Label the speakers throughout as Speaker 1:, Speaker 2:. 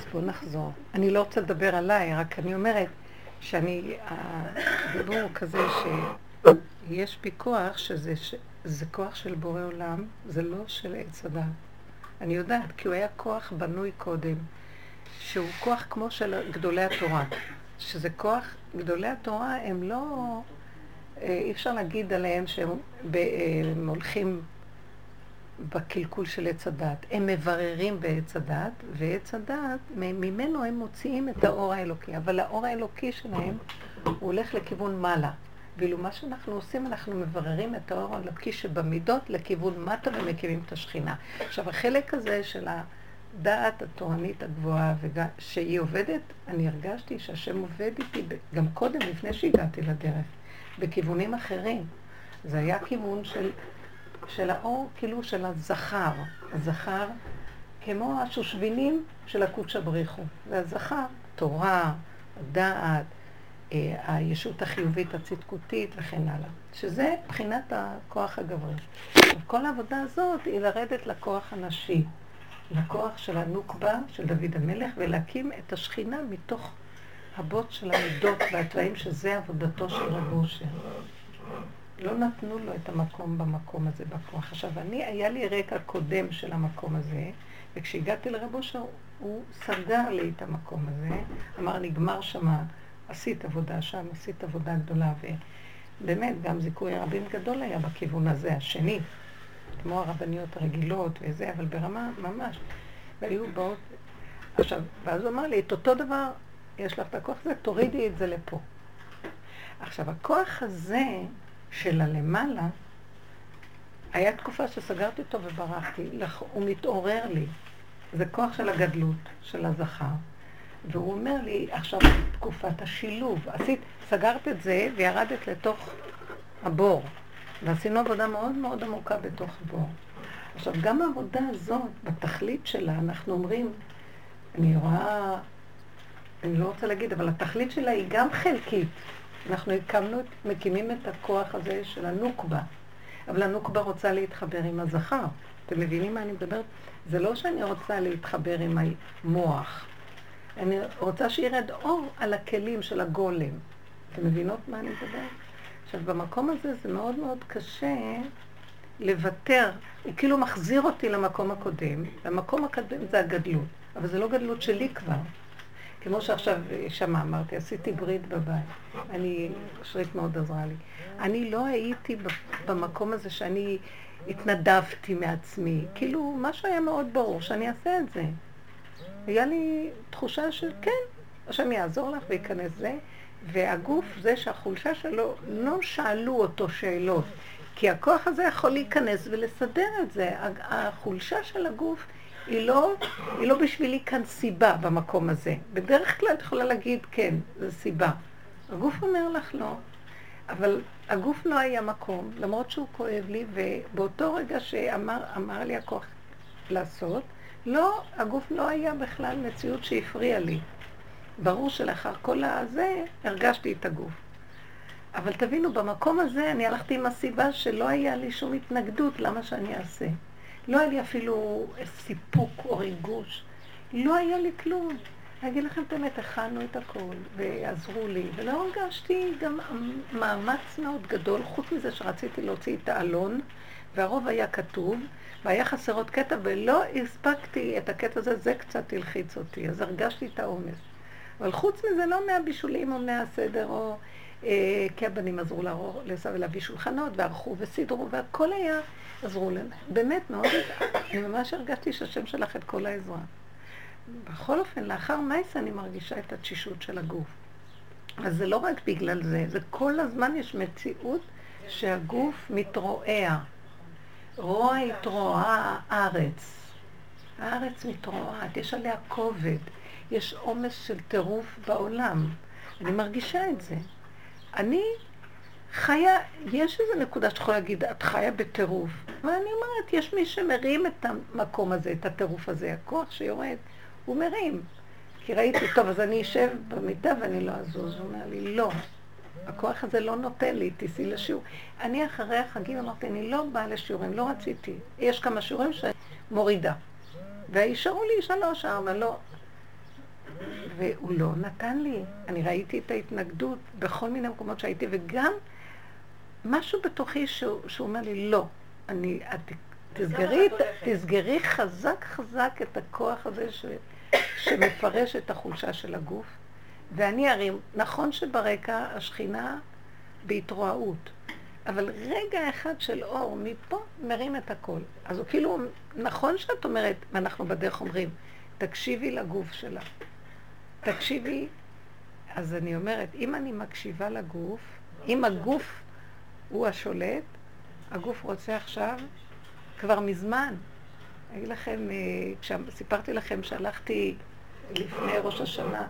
Speaker 1: אז בואו נחזור. אני לא רוצה לדבר עליי, רק אני אומרת שאני, הדיבור הוא כזה שיש בי כוח שזה זה כוח של בורא עולם, זה לא של עץ הדת. אני יודעת, כי הוא היה כוח בנוי קודם, שהוא כוח כמו של גדולי התורה. שזה כוח, גדולי התורה הם לא, אה, אי אפשר להגיד עליהם שהם אה, הולכים בקלקול של עץ הדת. הם מבררים בעץ הדת, ועץ הדת, ממנו הם מוציאים את האור האלוקי. אבל האור האלוקי שלהם, הוא הולך לכיוון מעלה. ואילו מה שאנחנו עושים, אנחנו מבררים את האור האלוקי שבמידות לכיוון מטה ומקימים את השכינה. עכשיו, החלק הזה של הדעת התורנית הגבוהה, שהיא עובדת, אני הרגשתי שהשם עובד איתי, גם קודם, לפני שהגעתי לדרך, בכיוונים אחרים. זה היה כיוון של של האור, כאילו של הזכר. הזכר, כמו השושבינים של הקודש הבריחו. והזכר, תורה, דעת, אה, הישות החיובית הצדקותית וכן הלאה. שזה מבחינת הכוח הגברי. כל העבודה הזאת היא לרדת לכוח הנשי, לכוח של הנוקבה של דוד המלך, ולהקים את השכינה מתוך הבוט של המידות והתוואים, שזה עבודתו של רב אושר. לא נתנו לו את המקום במקום הזה בכוח. עכשיו, אני, היה לי רקע קודם של המקום הזה, וכשהגעתי לרב אושר, הוא סגר לי את המקום הזה, אמר, נגמר שמה, עשית עבודה שם, עשית עבודה גדולה, ובאמת, גם זיכוי רבים גדול היה בכיוון הזה, השני, כמו הרבניות הרגילות וזה, אבל ברמה ממש. והיו באות... עכשיו, ואז הוא אמר לי, את אותו דבר, יש לך את הכוח הזה, תורידי את זה לפה. עכשיו, הכוח הזה, של הלמעלה, היה תקופה שסגרתי אותו וברחתי, הוא מתעורר לי. זה כוח של הגדלות, של הזכר. והוא אומר לי, עכשיו תקופת השילוב. עשית, סגרת את זה וירדת לתוך הבור. ועשינו עבודה מאוד מאוד עמוקה בתוך הבור. עכשיו, גם העבודה הזאת, בתכלית שלה, אנחנו אומרים, אני רואה, אני לא רוצה להגיד, אבל התכלית שלה היא גם חלקית. אנחנו הקמנו, מקימים את הכוח הזה של הנוקבה, אבל הנוקבה רוצה להתחבר עם הזכר. אתם מבינים מה אני מדברת? זה לא שאני רוצה להתחבר עם המוח. אני רוצה שירד אור על הכלים של הגולם. אתם מבינות מה אני מדברת? עכשיו, במקום הזה זה מאוד מאוד קשה לוותר. הוא כאילו מחזיר אותי למקום הקודם. המקום הקודם זה הגדלות, אבל זה לא גדלות שלי כבר. כמו שעכשיו שם אמרתי, עשיתי ברית בבית. אני, שרית מאוד עזרה לי. אני לא הייתי במקום הזה שאני התנדבתי מעצמי. כאילו, משהו היה מאוד ברור שאני אעשה את זה. היה לי תחושה של כן, השם יעזור לך וייכנס זה. והגוף זה שהחולשה שלו, לא שאלו אותו שאלות. כי הכוח הזה יכול להיכנס ולסדר את זה. החולשה של הגוף היא לא, היא לא בשבילי כאן סיבה במקום הזה. בדרך כלל את יכולה להגיד, כן, זו סיבה. הגוף אומר לך לא. אבל הגוף לא היה מקום, למרות שהוא כואב לי, ובאותו רגע שאמר לי הכוח לעשות, לא, הגוף לא היה בכלל מציאות שהפריעה לי. ברור שלאחר כל הזה הרגשתי את הגוף. אבל תבינו, במקום הזה אני הלכתי עם הסיבה שלא היה לי שום התנגדות למה שאני אעשה. לא היה לי אפילו סיפוק או ריגוש. לא היה לי כלום. אני אגיד לכם את האמת, הכנו את הכל, ועזרו לי, ולא הרגשתי גם מאמץ מאוד גדול, חוץ מזה שרציתי להוציא את האלון, והרוב היה כתוב, והיה חסר עוד קטע, ולא הספקתי את הקטע הזה, זה קצת הלחיץ אותי, אז הרגשתי את העומס. אבל חוץ מזה, לא מהבישולים או מהסדר, או אה, כי הבנים עזרו לעשו ולהביא שולחנות, וערכו וסידרו, והכל היה עזרו להם. באמת, מאוד, אני ממש הרגשתי שהשם שלח את כל העזרה. בכל אופן, לאחר מייס אני מרגישה את התשישות של הגוף. אז זה לא רק בגלל זה, זה כל הזמן יש מציאות שהגוף מתרועע. רוע התרועע הארץ. הארץ מתרועעת, יש עליה כובד, יש עומס של טירוף בעולם. אני מרגישה את זה. אני חיה, יש איזו נקודה שאתה יכול להגיד, את חיה בטירוף. ואני אומרת, יש מי שמרים את המקום הזה, את הטירוף הזה, הכוח שיורד, הוא מרים. כי ראיתי, טוב, אז אני אשב במיטה ואני לא אזוז. הוא אומר לי, לא, הכוח הזה לא נותן לי, תיסעי לשיעור. אני אחרי החגים אמרתי, אני לא באה לשיעורים, לא רציתי. יש כמה שיעורים שאני מורידה. וישארו לי שלוש, ארבע, לא. והוא לא נתן לי. אני ראיתי את ההתנגדות בכל מיני מקומות שהייתי, וגם משהו בתוכי שהוא, שהוא אומר לי, לא, אני, את, תסגרי, תסגרי חזק חזק את הכוח הזה ש, שמפרש את החולשה של הגוף, ואני ארים, נכון שברקע השכינה בהתרועעות, אבל רגע אחד של אור מפה מרים את הכל. אז הוא כאילו, נכון שאת אומרת, ואנחנו בדרך אומרים, תקשיבי לגוף שלה. תקשיבי, אז אני אומרת, אם אני מקשיבה לגוף, אם הגוף הוא השולט, הגוף רוצה עכשיו כבר מזמן. אגיד לכם, אה, כשסיפרתי לכם שהלכתי לפני ראש השנה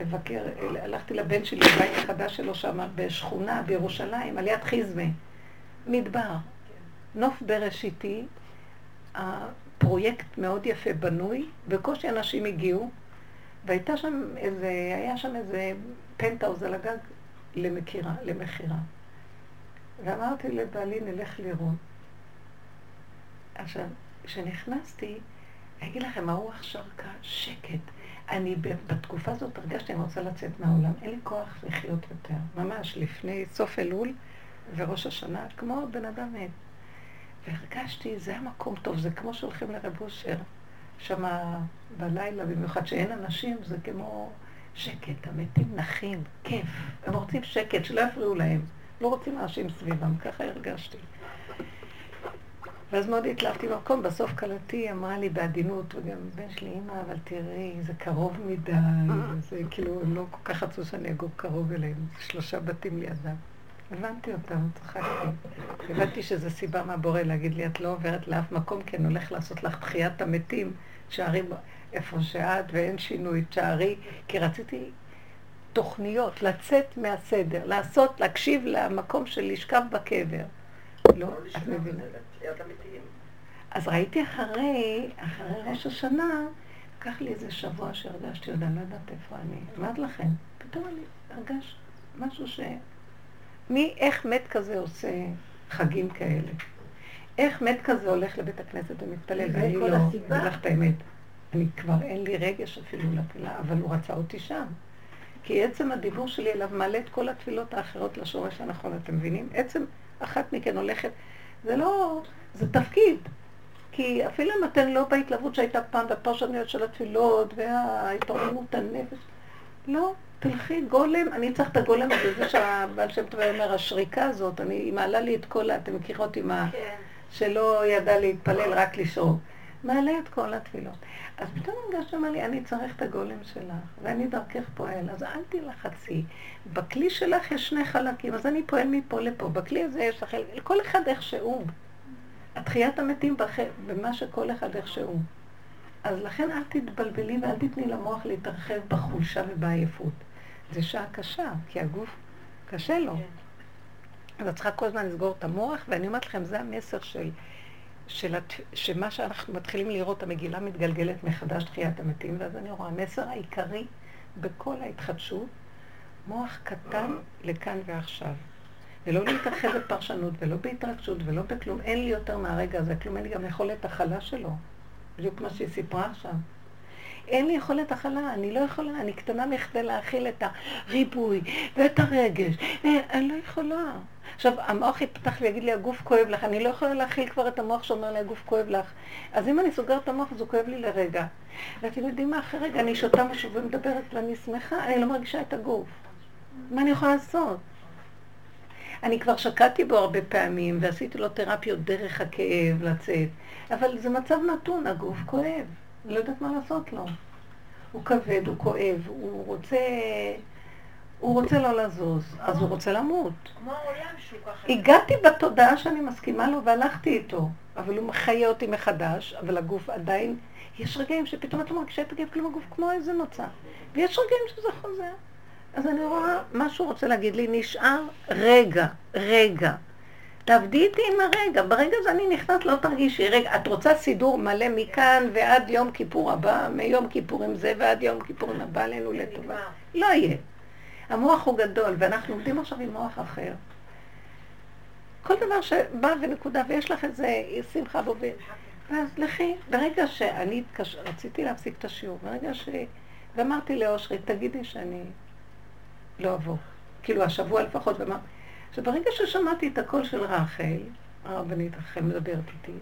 Speaker 1: לבקר, הלכתי לבן שלי בבית החדש שלו שם בשכונה בירושלים, על יד חיזמה, מדבר, נוף בראשיתי, הפרויקט מאוד יפה בנוי, בקושי אנשים הגיעו, והייתה שם איזה, היה שם איזה פנטאוז על הגג למכירה, למכירה. ואמרתי לבעלי, נלך לראות. עכשיו, כשנכנסתי, אגיד לכם, הרוח שרקה שקט. אני בתקופה הזאת הרגשתי, אני רוצה לצאת מהעולם. אין לי כוח לחיות יותר. ממש לפני סוף אלול וראש השנה, כמו בן אדם מת. והרגשתי, זה המקום טוב, זה כמו שהולכים לרב אושר. שם בלילה, במיוחד שאין אנשים, זה כמו שקט, המתים נחים, כיף. הם רוצים שקט, שלא יפריעו להם. לא רוצים אנשים סביבם, ככה הרגשתי. ואז מאוד התלהבתי במקום, בסוף כלתי אמרה לי בעדינות, וגם בן שלי, אמא, אבל תראי, זה קרוב מדי, זה כאילו, הם לא כל כך רצו שאני אגור קרוב אליהם, שלושה בתים לידם. הבנתי אותם, צחקתי. הבנתי שזו סיבה מהבורא להגיד לי, את לא עוברת לאף מקום, כי אני הולך לעשות לך תחיית המתים, תשארי איפה שאת ואין שינוי, תשארי, כי רציתי תוכניות, לצאת מהסדר, לעשות, להקשיב למקום של לשכב בקבר. לא, את מבינה? אז ראיתי אחרי, אחרי ראש השנה, לקח לי איזה שבוע שהרגשתי עוד, אני לא יודעת איפה אני. אמרת לכם, פתאום אני הרגש משהו ש... מי, איך מת כזה עושה חגים כאלה? איך מת כזה הולך לבית הכנסת ומתפלל, ואני לא, אני אגיד לך את האמת. אני כבר אין לי רגש אפילו לתפילה, אבל הוא רצה אותי שם. כי עצם הדיבור שלי אליו מעלה את כל התפילות האחרות לשורש הנכון, אתם מבינים? עצם אחת מכן הולכת, זה לא, זה תפקיד. כי אפילו אם אתן לא בהתלהבות שהייתה פעם בפרשנויות של התפילות וההתעוררות הנפש, לא, תלכי גולם, אני צריך את הגולם הזה, זה שהבעל שם טוב אומר, השריקה הזאת, אני, היא מעלה לי את כל, אתם מכירות עם ה... כן. שלא ידע להתפלל, רק לשאול. מעלה את כל התפילות. אז פתאום הרגשתי, אמר לי, אני צריך את הגולם שלך, ואני דרכך פועל, אז אל תלחצי. בכלי שלך יש שני חלקים, אז אני פועל מפה לפה. בכלי הזה יש לך, כל אחד איך שהוא. התחיית המתים בח... במה שכל אחד איך שהוא. אז לכן אל תתבלבלי ואל תתני למוח להתרחב בחולשה ובעייפות. זה שעה קשה, כי הגוף קשה לו. כן. אז את צריכה כל הזמן לסגור את המוח, ואני אומרת לכם, זה המסר של של הת... שמה שאנחנו מתחילים לראות, המגילה מתגלגלת מחדש תחיית המתים, ואז אני רואה, המסר העיקרי בכל ההתחדשות, מוח קטן לכאן ועכשיו. ולא להתרחב בפרשנות, ולא בהתרגשות, ולא בכלום. אין לי יותר מהרגע הזה כלום, אין לי גם יכולת הכלה שלו. בדיוק מה שהיא סיפרה עכשיו. אין לי יכולת הכלה, אני לא יכולה, אני קטנה מכדי להכיל את הריבוי ואת הרגש. אני לא יכולה. עכשיו, המוח יפתח ויגיד לי, הגוף כואב לך, אני לא יכולה להכיל כבר את המוח שאומר לי, הגוף כואב לך. אז אם אני סוגרת את המוח, הוא כואב לי לרגע. ואתם יודעים מה, אחרי רגע אני שותה משהו ומדברת ואני שמחה, אני לא מרגישה את הגוף. מה אני יכולה לעשות? אני כבר שקעתי בו הרבה פעמים, ועשיתי לו תרפיות דרך הכאב לצאת, אבל זה מצב נתון, הגוף כואב. אני לא יודעת מה לעשות לו. הוא כבד, הוא כואב, הוא רוצה... הוא רוצה לא לזוז, אז הוא רוצה למות. כמו העולם שהוא ככה... הגעתי בתודעה שאני מסכימה לו והלכתי איתו, אבל הוא מחיה אותי מחדש, אבל הגוף עדיין... יש רגעים שפתאום את לא מרגישה את הגב כלום הגוף כמו איזה נוצה, ויש רגעים שזה חוזר. אז אני רואה, מה שהוא רוצה להגיד לי, נשאר רגע, רגע. תעבדי איתי עם הרגע, ברגע הזה אני נכנס, לא תרגישי. רגע, את רוצה סידור מלא מכאן ועד יום כיפור הבא, מיום כיפורים זה ועד יום כיפורים הבא עלינו לטובה. לא יהיה. המוח הוא גדול, ואנחנו עובדים עכשיו עם מוח אחר. כל דבר שבא ונקודה, ויש לך איזה שמחה בוביל. ואז לכי, ברגע שאני התקש... רציתי להפסיק את השיעור, ברגע ואמרתי לאושרי, תגידי שאני לא אבוא. כאילו, השבוע לפחות, ואמרתי... עכשיו, ברגע ששמעתי את הקול של רחל, הרבנית רחל מדברת איתי,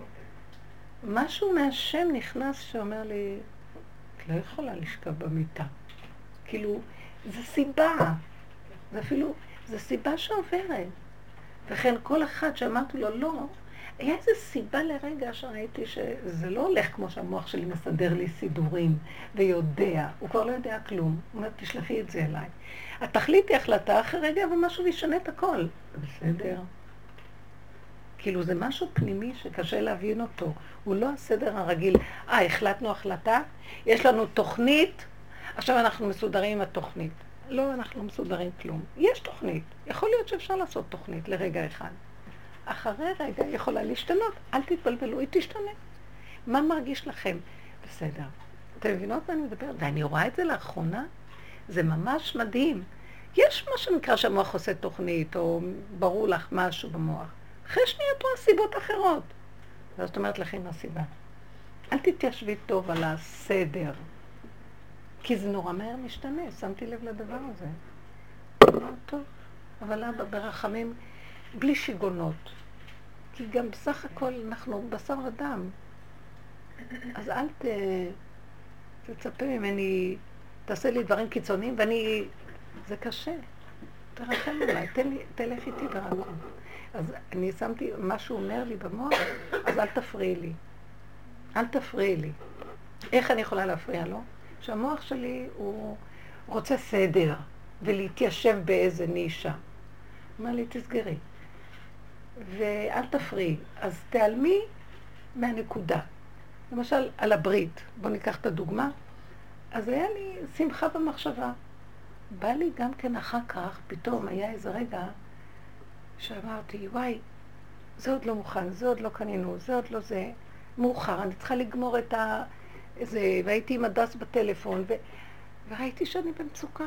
Speaker 1: משהו מהשם נכנס שאומר לי, את לא יכולה לשכב במיטה. כאילו, זו סיבה. זה אפילו, זו סיבה שעוברת. וכן כל אחד שאמרתי לו לא, היה איזו סיבה לרגע שראיתי שזה לא הולך כמו שהמוח שלי מסדר לי סידורים ויודע, הוא כבר לא יודע כלום. הוא אומר, תשלחי את זה אליי. את תחליטי החלטה אחרי רגע ומשהו ישנה את הכל. בסדר. כאילו זה משהו פנימי שקשה להבין אותו. הוא לא הסדר הרגיל. אה, החלטנו החלטה, יש לנו תוכנית, עכשיו אנחנו מסודרים עם התוכנית. לא, אנחנו לא מסודרים כלום. יש תוכנית. יכול להיות שאפשר לעשות תוכנית לרגע אחד. אחרי רגע היא יכולה להשתנות. אל תתבלבלו, היא תשתנה. מה מרגיש לכם? בסדר. אתם מבינות מה אני מדברת? ואני רואה את זה לאחרונה, זה ממש מדהים. יש מה שנקרא שהמוח עושה תוכנית, או ברור לך משהו במוח. אחרי שנייה פה הסיבות אחרות. ואז את אומרת לכם הסיבה. אל תתיישבי טוב על הסדר. כי זה נורא מהר משתנה, שמתי לב לדבר הזה. טוב, אבל אבא ברחמים, בלי שיגונות. כי גם בסך הכל אנחנו בשר ודם. אז אל ת... תצפה ממני, תעשה לי דברים קיצוניים, ואני... זה קשה. תרחם עליי, תלך איתי ברחום. אז אני שמתי, מה שהוא אומר לי במוח, אז אל תפריעי לי. אל תפריעי לי. איך אני יכולה להפריע לו? שהמוח שלי הוא רוצה סדר ולהתיישב באיזה נישה. אומר לי, תסגרי. ואל תפריעי. אז תיעלמי מהנקודה. למשל, על הברית, בואו ניקח את הדוגמה. אז היה לי שמחה במחשבה. בא לי גם כן אחר כך, פתאום היה איזה רגע שאמרתי, וואי, זה עוד לא מוכן, זה עוד לא קנינו, זה עוד לא זה. מאוחר, אני צריכה לגמור את ה... איזה... והייתי עם הדס בטלפון, ו... וראיתי שאני במצוקה.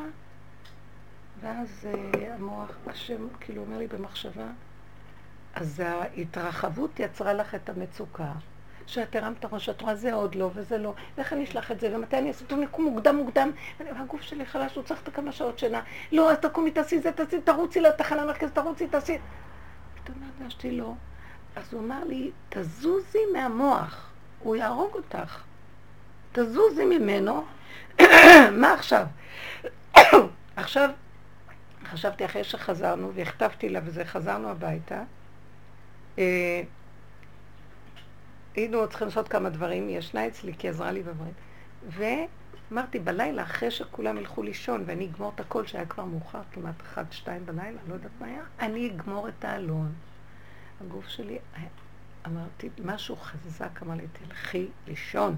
Speaker 1: ואז uh, המוח, השם כאילו אומר לי במחשבה, אז ההתרחבות יצרה לך את המצוקה. שאת הרמת ראש, שאת רואה זה עוד לא וזה לא, ואיך אני אשלח את זה, ומתי אני אעשה אותו נקום מוקדם מוקדם, והגוף שלי חלש, הוא צריך את הכמה שעות שינה. לא, אז תקומי, תעשי זה, תעשי, תרוצי לתחנה המרכז, תרוצי, תעשי. פתאום הרגשתי לא. אז הוא אמר לי, תזוזי מהמוח, הוא יהרוג אותך. תזוזי ממנו. מה עכשיו? עכשיו, חשבתי אחרי שחזרנו, והכתבתי לה וזה, חזרנו הביתה. אה, היינו צריכים לעשות כמה דברים, היא ישנה אצלי כי עזרה לי בדברים. ואמרתי, בלילה, אחרי שכולם ילכו לישון ואני אגמור את הכל, שהיה כבר מאוחר, כמעט אחת, שתיים בלילה, לא יודעת מה היה, אני אגמור את האלון. הגוף שלי, אמרתי, משהו חזק אמר לי, תלכי לישון,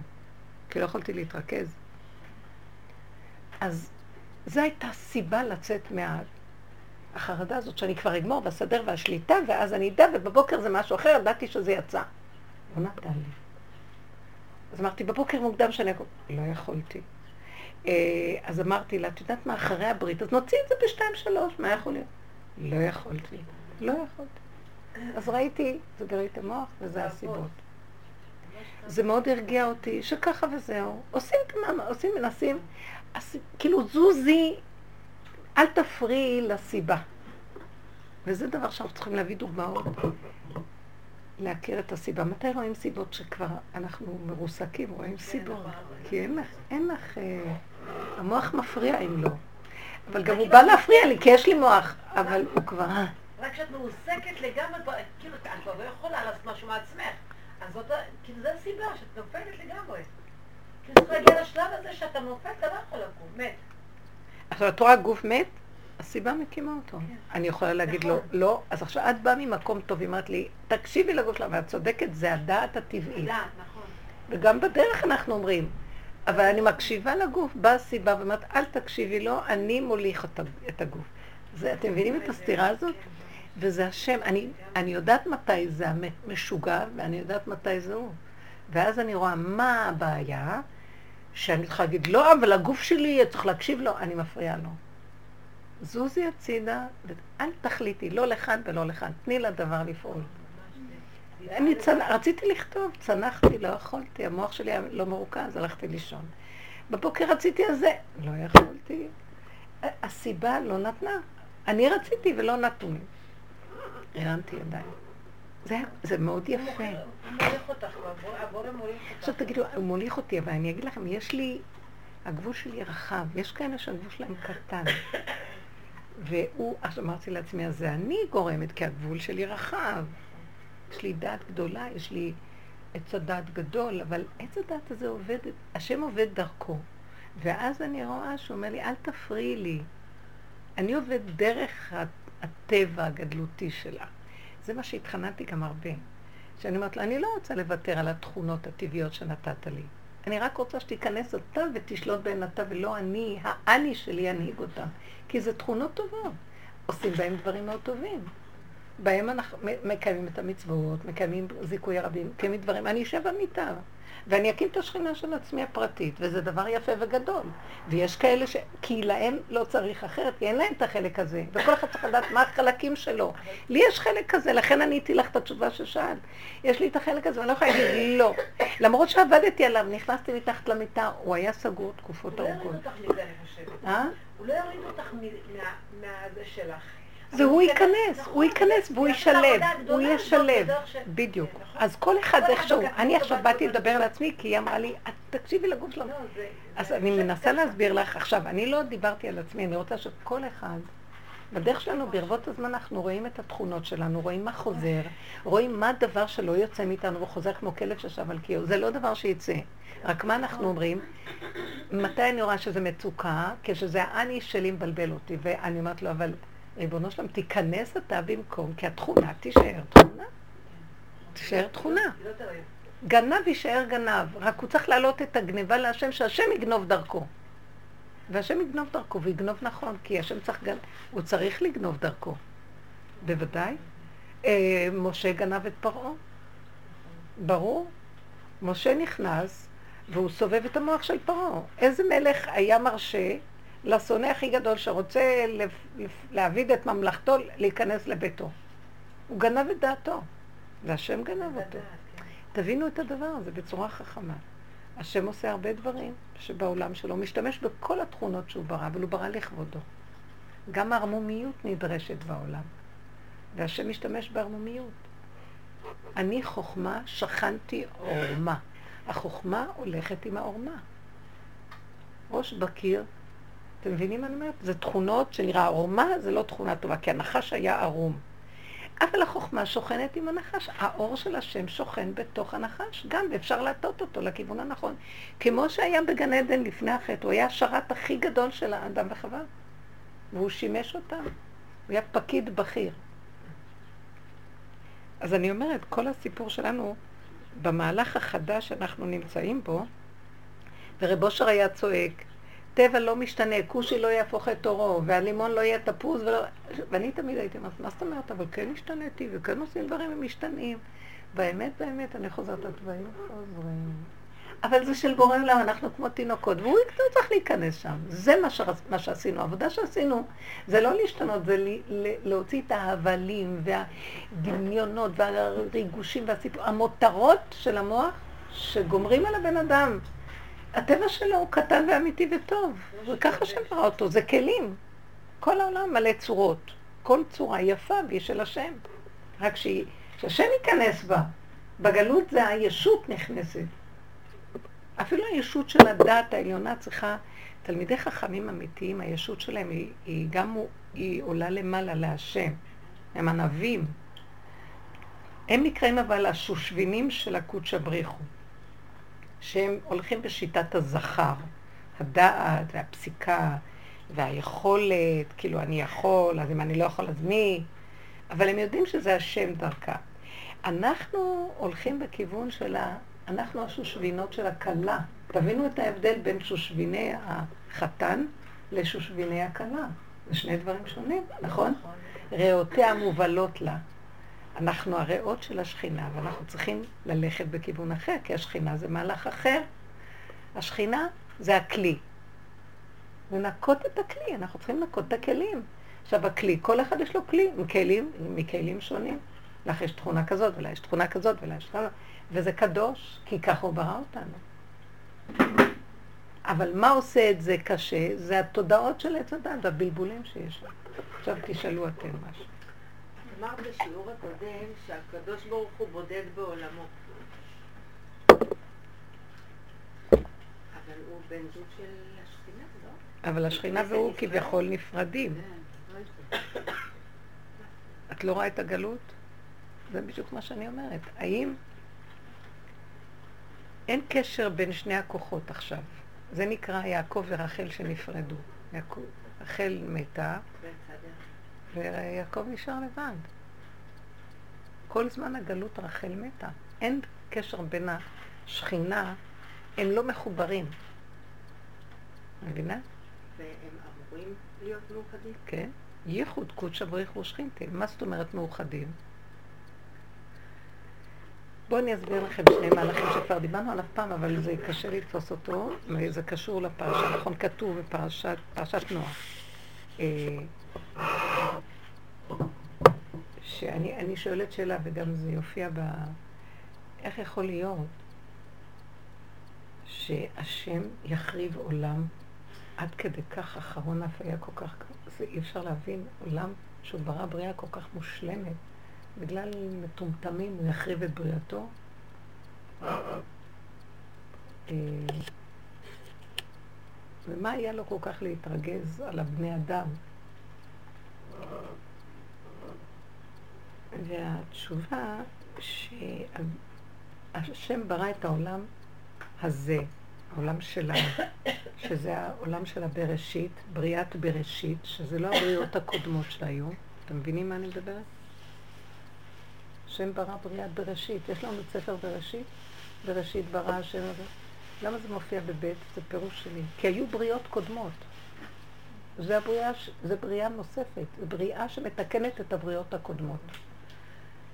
Speaker 1: כי לא יכולתי להתרכז. אז זו הייתה סיבה לצאת מה... החרדה הזאת שאני כבר אגמור, והסדר והשליטה, ואז אני אדע, ובבוקר זה משהו אחר, ידעתי שזה יצא. לא נתן לי. אז אמרתי, בבוקר מוקדם שאני... לא יכולתי. אה, אז אמרתי לה, את יודעת מה, אחרי הברית, אז נוציא את זה בשתיים שלוש, מה יכול להיות? לא יכולתי. לא יכולתי. אז ראיתי, זה גרית המוח, וזה הסיבות. זה מאוד הרגיע אותי, שככה וזהו. עושים את המאמר, עושים, מנסים, כאילו זוזי, אל תפריעי לסיבה. וזה דבר שאנחנו צריכים להביא דוגמאות. להכיר את הסיבה. מתי רואים סיבות שכבר אנחנו מרוסקים? רואים כן, סיבות. כי אין לך, אין לך, אה, המוח מפריע אם לא. אבל גם הוא בא להפריע לי, כי יש לי מוח, אבל הוא כבר...
Speaker 2: רק כשאת מרוסקת לגמרי, כאילו, את כבר לא יכולה לעשות משהו מעצמך. אז זאת, כאילו, זו הסיבה, שאת נופלת לגמרי. כאילו, צריך להגיע לשלב הזה שאתה נופל, אתה לא יכול לקום, מת.
Speaker 1: עכשיו, את רואה גוף מת? הסיבה מקימה אותו. כן. אני יכולה להגיד לו, נכון. לא, אז עכשיו את באה ממקום טוב, היא אומרת לי, תקשיבי לגוף שלה, ואת צודקת, זה הדעת הטבעי.
Speaker 2: דעת, נכון.
Speaker 1: וגם בדרך אנחנו אומרים, אבל אני מקשיבה לגוף, באה הסיבה, ואומרת, אל תקשיבי לו, אני מוליך את הגוף. זה, אתם מבינים את הסתירה הזאת? וזה השם. אני, אני יודעת מתי זה המשוגע, ואני יודעת מתי זה הוא. ואז אני רואה מה הבעיה, שאני צריכה להגיד, לא, אבל הגוף שלי, צריך להקשיב לו, אני מפריעה לו. זוזי הצידה, ואל תחליטי, לא לכאן ולא לכאן, תני לדבר לפעול. אני צנ... רציתי לכתוב, צנחתי, לא יכולתי, המוח שלי היה לא מרוכז, הלכתי לישון. בבוקר רציתי על זה, לא יכולתי. הסיבה לא נתנה. אני רציתי ולא נתנו לי. הרמתי ידיים. זה, זה מאוד יפה. הוא
Speaker 2: מוליך אותך, הבורא מוליך אותך.
Speaker 1: עכשיו תגידו, הוא מוליך אותי, אבל אני אגיד לכם, יש לי, הגבול שלי רחב, יש כאלה שהגבול שלהם קטן. והוא, אז אמרתי לעצמי, אז זה אני גורמת, כי הגבול שלי רחב. יש לי דעת גדולה, יש לי עץ הדעת גדול, אבל עץ הדעת הזה עובד, השם עובד דרכו. ואז אני רואה שהוא אומר לי, אל תפריעי לי. אני עובד דרך הטבע הגדלותי שלה. זה מה שהתחננתי גם הרבה. שאני אומרת לו, אני לא רוצה לוותר על התכונות הטבעיות שנתת לי. אני רק רוצה שתיכנס אתה ותשלוט בהן אתה, ולא אני, האני שלי ינהיג אותם. כי זה תכונות טובות. עושים בהם דברים מאוד טובים. בהם אנחנו מקיימים את המצוות, מקיימים זיכוי הרבים, מקיימים דברים. אני אשב במיטה, ואני אקים את השכינה של עצמי הפרטית, וזה דבר יפה וגדול. ויש כאלה ש... כי להם לא צריך אחרת, כי אין להם את החלק הזה, וכל אחד צריך לדעת מה החלקים שלו. לי יש חלק כזה, לכן עניתי לך את התשובה ששאלת. יש לי את החלק הזה, ואני לא יכולה להגיד לא. למרות שעבדתי עליו, נכנסתי מתחת למיטה, הוא היה סגור תקופות ארוכות. הוא לא
Speaker 2: יוריד אותך מזה, אני חושבת. אה? הוא לא יוריד אותך מהזה שלך.
Speaker 1: והוא ייכנס, הוא ייכנס והוא ישלב, הוא ישלב, בדיוק. אז כל אחד איכשהו, אני עכשיו באתי לדבר על עצמי, כי היא אמרה לי, תקשיבי לגוף שלנו. לא, אז אני מנסה להסביר לך, עכשיו, אני לא דיברתי על עצמי, אני רוצה שכל אחד, בדרך שלנו, ברבות הזמן אנחנו רואים את התכונות שלנו, רואים מה חוזר, רואים מה הדבר שלא יוצא מאיתנו וחוזר כמו כלב ששב על קיור, זה לא דבר שיצא. רק מה אנחנו אומרים? מתי אני רואה שזה מצוקה? כשזה האני שלי מבלבל אותי, ואני אומרת לו, אבל ריבונו שלם, תיכנס אתה במקום, כי התכונה תישאר תכונה. תישאר תכונה. גנב יישאר גנב, רק הוא צריך להעלות את הגניבה להשם, שהשם יגנוב דרכו. והשם יגנוב דרכו, ויגנוב נכון, כי השם צריך, גנ... הוא צריך לגנוב דרכו. בוודאי. אה, משה גנב את פרעה. ברור. משה נכנס, והוא סובב את המוח של פרעה. איזה מלך היה מרשה לשונא הכי גדול שרוצה להעביד את ממלכתו, להיכנס לביתו. הוא גנב את דעתו, והשם גנב אותו. כן. תבינו את הדבר הזה בצורה חכמה. השם עושה הרבה דברים שבעולם שלו משתמש בכל התכונות שהוא ברא, אבל הוא ברא לכבודו. גם הערמומיות נדרשת בעולם, והשם משתמש בערמומיות. אני חוכמה, שכנתי עורמה. החוכמה הולכת עם העורמה. ראש בקיר אתם מבינים מה אני אומרת? זה תכונות שנראה ערומה, זה לא תכונה טובה, כי הנחש היה ערום. אבל החוכמה שוכנת עם הנחש. האור של השם שוכן בתוך הנחש גם, ואפשר להטות אותו לכיוון הנכון. כמו שהיה בגן עדן לפני החטא, הוא היה השרת הכי גדול של האדם וחווה. והוא שימש אותם. הוא היה פקיד בכיר. אז אני אומרת, כל הסיפור שלנו, במהלך החדש שאנחנו נמצאים בו, ורב אושר היה צועק, טבע לא משתנה, כושי לא יהפוך את תורו, והלימון לא יהיה תפוז, ולא... ואני תמיד הייתי אומרת, מה זאת אומרת? אבל כן השתניתי, וכן עושים דברים הם משתנים. באמת, באמת, אני חוזרת, הדברים חוזרים. אבל זה של בורא עולם, אנחנו כמו תינוקות, והוא לא צריך להיכנס שם. זה מה, ש... מה שעשינו. העבודה שעשינו זה לא להשתנות, זה ל... להוציא את ההבלים והדמיונות והריגושים והסיפור, המותרות של המוח שגומרים על הבן אדם. הטבע שלו הוא קטן ואמיתי וטוב, וככה שברא אותו, זה כלים. כל העולם מלא צורות. כל צורה יפה והיא של השם. רק שהשם ייכנס בה. בגלות זה הישות נכנסת. אפילו הישות של הדת העליונה צריכה, תלמידי חכמים אמיתיים, הישות שלהם היא, היא גם היא עולה למעלה להשם. הם ענבים. הם נקראים אבל השושבינים של הקודש הבריחו. שהם הולכים בשיטת הזכר, הדעת והפסיקה והיכולת, כאילו אני יכול, אז אם אני לא יכול אז מי? אבל הם יודעים שזה השם דרכה. אנחנו הולכים בכיוון של ה... אנחנו השושבינות של הכלה. תבינו את ההבדל בין שושביני החתן לשושביני הכלה. זה שני דברים שונים, נכון? ריאותיה מובלות לה. אנחנו הריאות של השכינה, ואנחנו צריכים ללכת בכיוון אחר, כי השכינה זה מהלך אחר. השכינה זה הכלי. לנקות את הכלי, אנחנו צריכים לנקות את הכלים. עכשיו הכלי, כל אחד יש לו כלי, מכלים, מכלים שונים. לך יש תכונה כזאת, ולה יש תכונה כזאת, ולה יש תכונה, וזה קדוש, כי ככה הוא ברא אותנו. אבל מה עושה את זה קשה? זה התודעות של עץ הדת והבלבולים שיש. עכשיו תשאלו אתם משהו.
Speaker 3: אמרת בשיעור הקודם שהקדוש ברוך הוא בודד בעולמו. אבל הוא בן זוג של השכינה, לא?
Speaker 1: אבל השכינה והוא כביכול נפרדים.
Speaker 3: כן, לא
Speaker 1: את לא רואה את הגלות? זה בדיוק מה שאני אומרת. האם אין קשר בין שני הכוחות עכשיו? זה נקרא יעקב ורחל שנפרדו. יעקב, רחל מתה, ויעקב נשאר לבד. כל זמן הגלות רחל מתה. אין קשר בין השכינה, הם לא מחוברים. מבינה?
Speaker 3: והם אמורים להיות מאוחדים?
Speaker 1: כן. ייחוד קודשא בריך ושכינתי. מה זאת אומרת מאוחדים? בואו אני אסביר לכם שני מהלכים שכבר דיברנו עליו פעם, אבל זה קשה לתפוס אותו, זה קשור לפרשה, נכון, כתוב בפרשת נוח. שאני שואלת שאלה, וגם זה יופיע ב... איך יכול להיות שהשם יחריב עולם עד כדי כך אחרון אף היה כל כך, זה אי אפשר להבין, עולם שהוא ברא בריאה כל כך מושלמת, בגלל מטומטמים הוא יחריב את בריאתו? אה, ומה היה לו כל כך להתרגז על הבני אדם? והתשובה שהשם ברא את העולם הזה, העולם שלנו, שזה העולם של הבראשית, בריאת בראשית, שזה לא הבריאות הקודמות שהיו. אתם מבינים מה אני מדברת? השם ברא בריאת בראשית. יש לנו את ספר בראשית? בראשית ברא השם הזה. למה זה מופיע בבית? זה פירוש שלי. כי היו בריאות קודמות. זה, הבריאה, זה בריאה נוספת, זה בריאה שמתקנת את הבריאות הקודמות.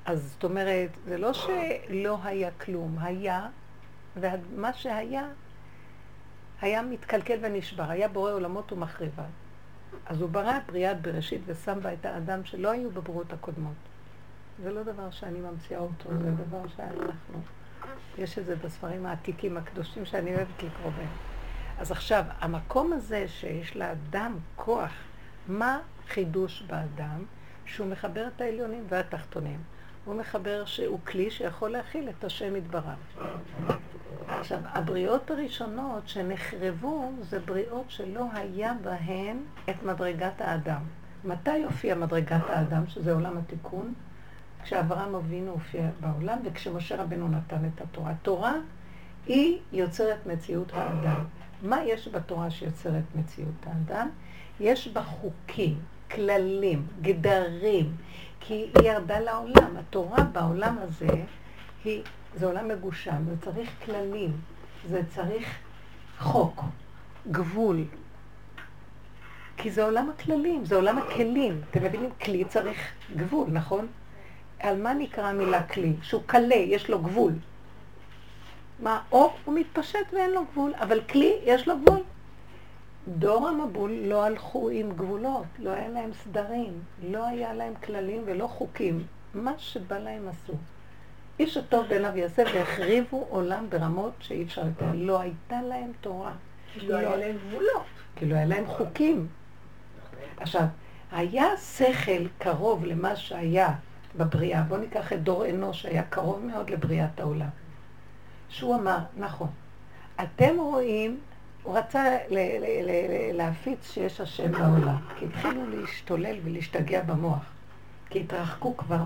Speaker 1: אז זאת אומרת, זה לא שלא היה כלום, היה, ומה שהיה, היה מתקלקל ונשבר, היה בורא עולמות ומחריבה. אז הוא ברא בריאת בראשית ושם בה את האדם שלא היו בבריאות הקודמות. זה לא דבר שאני ממציאה אותו, זה דבר שאנחנו... יש את זה בספרים העתיקים הקדושים שאני אוהבת לקרוא בהם. אז עכשיו, המקום הזה שיש לאדם כוח, מה חידוש באדם? שהוא מחבר את העליונים והתחתונים. הוא מחבר שהוא כלי שיכול להכיל את השם יתברך. עכשיו, הבריאות הראשונות שנחרבו זה בריאות שלא היה בהן את מדרגת האדם. מתי הופיע מדרגת האדם, שזה עולם התיקון? כשאברהם אבינו הופיע בעולם וכשמשה רבנו נתן את התורה. התורה היא יוצרת מציאות האדם. מה יש בתורה שיוצרת מציאות האדם? יש בה חוקים, כללים, גדרים, כי היא ירדה לעולם. התורה בעולם הזה היא, זה עולם מגושם, זה צריך כללים, זה צריך חוק, גבול. כי זה עולם הכללים, זה עולם הכלים. אתם מבינים? כלי צריך גבול, נכון? על מה נקרא המילה כלי? שהוא קלה, יש לו גבול. מה, או הוא מתפשט ואין לו גבול, אבל כלי יש לו גבול. דור המבול לא הלכו עם גבולות, לא היה להם סדרים, לא היה להם כללים ולא חוקים. מה שבא להם עשו. איש הטוב בעיניו יעשה והחריבו עולם ברמות שאי אפשר לתאר. לא הייתה להם תורה.
Speaker 3: כי לא היה להם גבולות.
Speaker 1: כי לא היה להם חוקים. עכשיו, היה שכל קרוב למה שהיה בבריאה. בואו ניקח את דור אנוש שהיה קרוב מאוד לבריאת העולם. שהוא אמר, נכון, אתם רואים הוא רצה להפיץ שיש השם בעולם, כי התחילו להשתולל ולהשתגע במוח, כי התרחקו כבר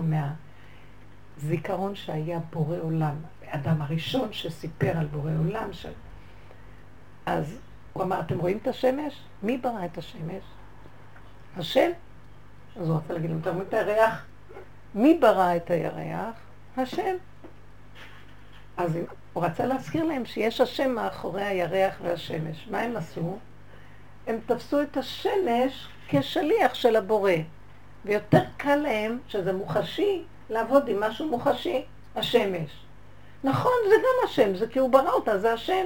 Speaker 1: מהזיכרון שהיה בורא עולם, האדם הראשון שסיפר על בורא עולם. ש... אז הוא אמר, אתם רואים את השמש? מי ברא את השמש? השם. אז הוא רצה להגיד להם, אתם רואים את הירח? מי ברא את הירח? השם. אז הוא רצה להזכיר להם שיש השם מאחורי הירח והשמש. מה הם עשו? הם תפסו את השמש כשליח של הבורא. ויותר קל להם, שזה מוחשי, לעבוד עם משהו מוחשי, השמש. נכון, זה גם השם, זה כי הוא ברא אותה, זה השם.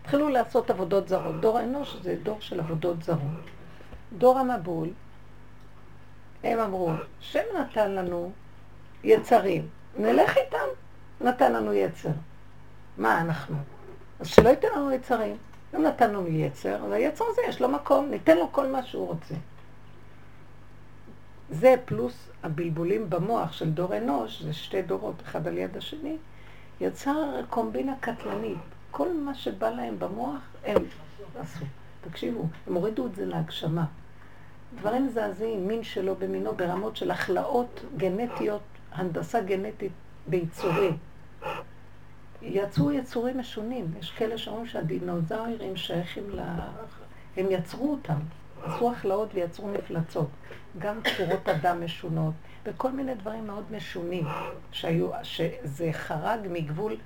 Speaker 1: התחילו לעשות עבודות זרות. דור האנוש זה דור של עבודות זרות. דור המבול, הם אמרו, שם נתן לנו יצרים, נלך איתם, נתן לנו יצר. מה אנחנו? אז שלא ייתן לנו יצרים. גם נתן לנו יצר, אז היצר הזה יש לו מקום, ניתן לו כל מה שהוא רוצה. זה פלוס הבלבולים במוח של דור אנוש, זה שתי דורות, אחד על יד השני, יצר קומבינה קטלנית. כל מה שבא להם במוח, הם עשו. תקשיבו, הם הורידו את זה להגשמה. דברים מזעזעים, מין שלו במינו, ברמות של הכלאות גנטיות, הנדסה גנטית ביצורים. יצאו יצורים משונים. יש כאלה שאומרים שהדינוזאורים שייכים ל... הם יצרו אותם. עשו הכלאות ויצרו מפלצות. גם צורות אדם משונות, וכל מיני דברים מאוד משונים, שהיו, שזה חרג מגבול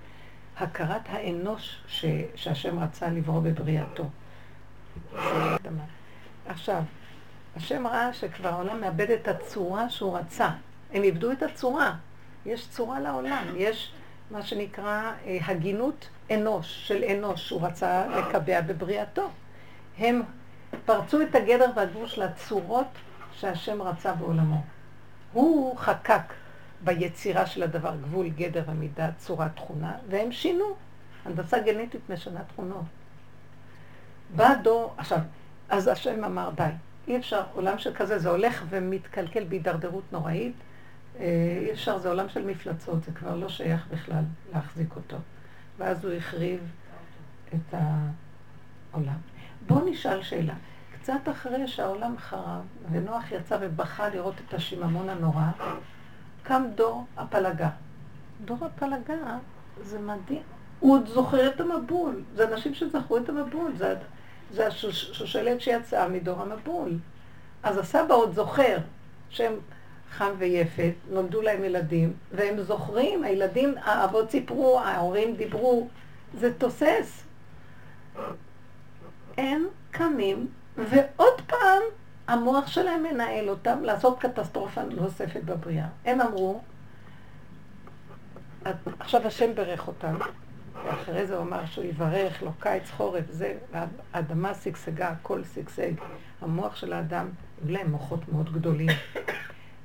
Speaker 1: הכרת האנוש ש, שהשם רצה לברוא בבריאתו. עכשיו, השם ראה שכבר העולם מאבד את הצורה שהוא רצה. הם איבדו את הצורה. יש צורה לעולם, יש מה שנקרא אה, הגינות אנוש, של אנוש, שהוא רצה לקבע בבריאתו. הם פרצו את הגדר והגבול של הצורות שהשם רצה בעולמו. הוא חקק ביצירה של הדבר גבול, גדר ומידה, צורה, תכונה, והם שינו. הנדסה גנטית משנה תכונות. בא דור, עכשיו, אז השם אמר, די, אי אפשר, עולם של כזה, זה הולך ומתקלקל בהידרדרות נוראית. אה, אי אפשר, זה עולם של מפלצות, זה כבר לא שייך בכלל להחזיק אותו. ואז הוא החריב את העולם. בואו נשאל שאלה. קצת אחרי שהעולם חרב, ונוח יצא ובכה לראות את השיממון הנורא, קם דור הפלגה. דור הפלגה זה מדהים. הוא עוד זוכר את המבול. זה אנשים שזכרו את המבול. זה, זה השושלת שיצאה מדור המבול. אז הסבא עוד זוכר שהם חם ויפת, נולדו להם ילדים, והם זוכרים, הילדים, האבות סיפרו, ההורים דיברו, זה תוסס. הם קמים ועוד פעם, המוח שלהם מנהל אותם לעשות קטסטרופה נוספת בבריאה. הם אמרו, עכשיו השם ברך אותם, ואחרי זה הוא אמר שהוא יברך לו קיץ חורף, זה, האדמה שגשגה, הכל שגשג. המוח של האדם, להם מוחות מאוד גדולים.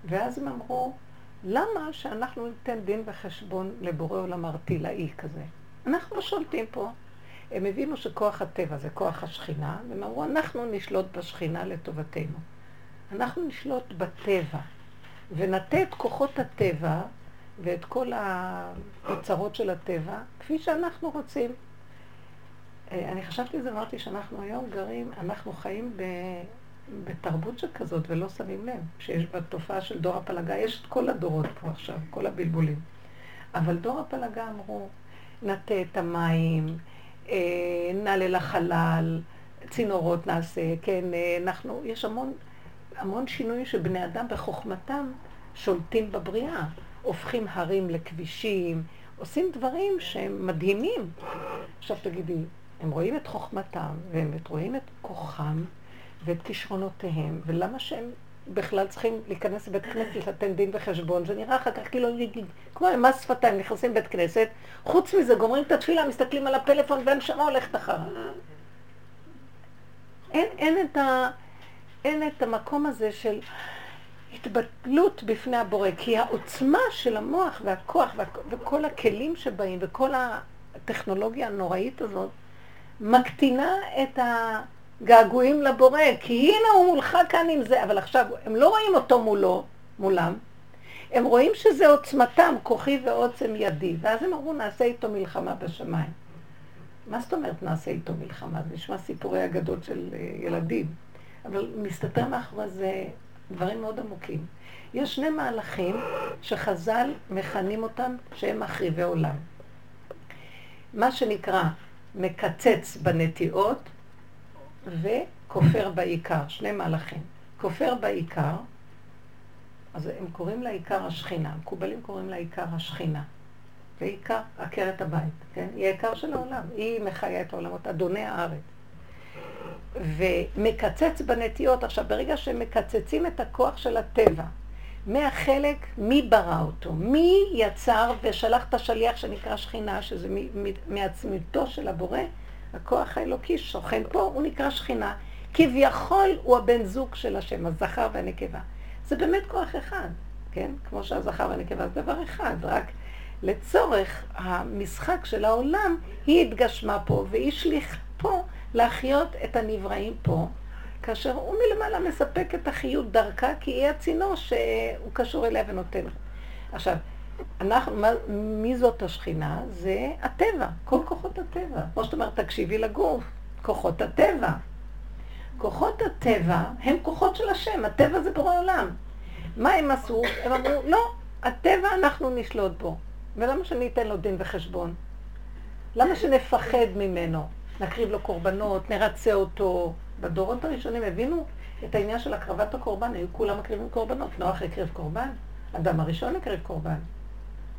Speaker 1: ואז הם אמרו, למה שאנחנו ניתן דין וחשבון לבורא עולם ארטילאי כזה? אנחנו שולטים פה. הם הבינו שכוח הטבע זה כוח השכינה, והם אמרו, אנחנו נשלוט בשכינה לטובתנו. אנחנו נשלוט בטבע, ונטה את כוחות הטבע ואת כל האוצרות של הטבע, כפי שאנחנו רוצים. אה, אני חשבתי על זה, אמרתי שאנחנו היום גרים, אנחנו חיים ב... בתרבות שכזאת ולא שמים לב, שיש בה תופעה של דור הפלגה, יש את כל הדורות פה עכשיו, כל הבלבולים. אבל דור הפלגה אמרו, נטה את המים, אה, נעלה לחלל, צינורות נעשה, כן, אה, אנחנו, יש המון, המון שינויים שבני אדם בחוכמתם שולטים בבריאה, הופכים הרים לכבישים, עושים דברים שהם מדהימים. עכשיו תגידי, הם רואים את חוכמתם, והם רואים את כוחם ואת כישרונותיהם, ולמה שהם בכלל צריכים להיכנס לבית כנסת, לתת דין וחשבון, זה נראה אחר כך כאילו, כמו מס שפתיים, נכנסים לבית כנסת, חוץ מזה גומרים את התפילה, מסתכלים על הפלאפון והנשמה הולכת אחריו. אין, אין, את ה, אין את המקום הזה של התבטלות בפני הבורא, כי העוצמה של המוח והכוח וכל הכלים שבאים וכל הטכנולוגיה הנוראית הזאת מקטינה את ה... געגועים לבורא, כי הנה הוא מולך כאן עם זה, אבל עכשיו הם לא רואים אותו מולו, מולם, הם רואים שזה עוצמתם, כוחי ועוצם ידי, ואז הם אמרו נעשה איתו מלחמה בשמיים. מה זאת אומרת נעשה איתו מלחמה? זה נשמע סיפורי אגדות של אה, ילדים, אבל מסתתר מאחורי זה דברים מאוד עמוקים. יש שני מהלכים שחז"ל מכנים אותם שהם מחריבי עולם. מה שנקרא מקצץ בנטיעות וכופר בעיקר, שני מהלכים. כופר בעיקר, אז הם קוראים לה עיקר השכינה, מקובלים קוראים לה עיקר השכינה. ועיקר עקרת הבית, כן? היא העיקר של העולם, היא מחיה את העולמות, אדוני הארץ. ומקצץ בנטיות. עכשיו, ברגע שמקצצים את הכוח של הטבע, מהחלק, מי ברא אותו? מי יצר ושלח את השליח שנקרא שכינה, שזה מעצמיתו של הבורא, הכוח האלוקי שוכן פה, הוא נקרא שכינה. כביכול הוא הבן זוג של השם, הזכר והנקבה. זה באמת כוח אחד, כן? כמו שהזכר והנקבה זה דבר אחד, רק לצורך המשחק של העולם, היא התגשמה פה והיא שליח פה להחיות את הנבראים פה, כאשר הוא מלמעלה מספק את החיות דרכה, כי היא הצינור שהוא קשור אליה ונותן. עכשיו, אנחנו, מה, מי זאת השכינה? זה הטבע, כל כוחות הטבע. כמו שאת אומרת, תקשיבי לגוף, כוחות הטבע. כוחות הטבע הם כוחות של השם, הטבע זה בורא עולם. מה הם עשו? הם אמרו, לא, הטבע אנחנו נשלוט בו. ולמה שאני אתן לו דין וחשבון? למה שנפחד ממנו? נקריב לו קורבנות, נרצה אותו. בדורות הראשונים הבינו את העניין של הקרבת הקורבן, היו כולם מקריבים קורבנות. נוח הקריב קורבן, אדם הראשון הקריב קורבן.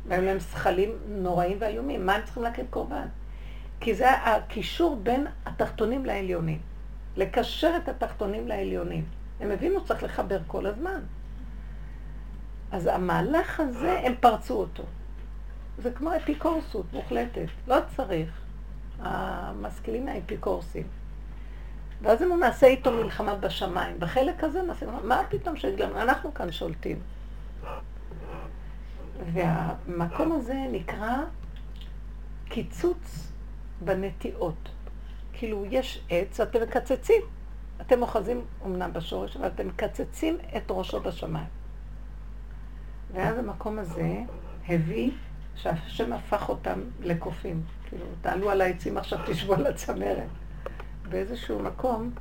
Speaker 1: והיו להם זכלים נוראים ואיומים. מה הם צריכים להקריב קורבן? כי זה הקישור בין התחתונים לעליונים. לקשר את התחתונים לעליונים. הם הבינו צריך לחבר כל הזמן. אז המהלך הזה, הם פרצו אותו. זה כמו אפיקורסות מוחלטת, לא צריך. המשכילים האפיקורסים. ואז אם הוא נעשה איתו מלחמה בשמיים, בחלק הזה נעשה, מה פתאום שיגיד אנחנו כאן שולטים. והמקום הזה נקרא קיצוץ בנטיעות. כאילו, יש עץ, אתם מקצצים. אתם אוחזים אמנם בשורש, אבל אתם מקצצים את ראשו בשמיים. ואז המקום הזה הביא שהשם הפך אותם לקופים. כאילו, תעלו על העצים עכשיו, תשבו על הצמרת. באיזשהו מקום,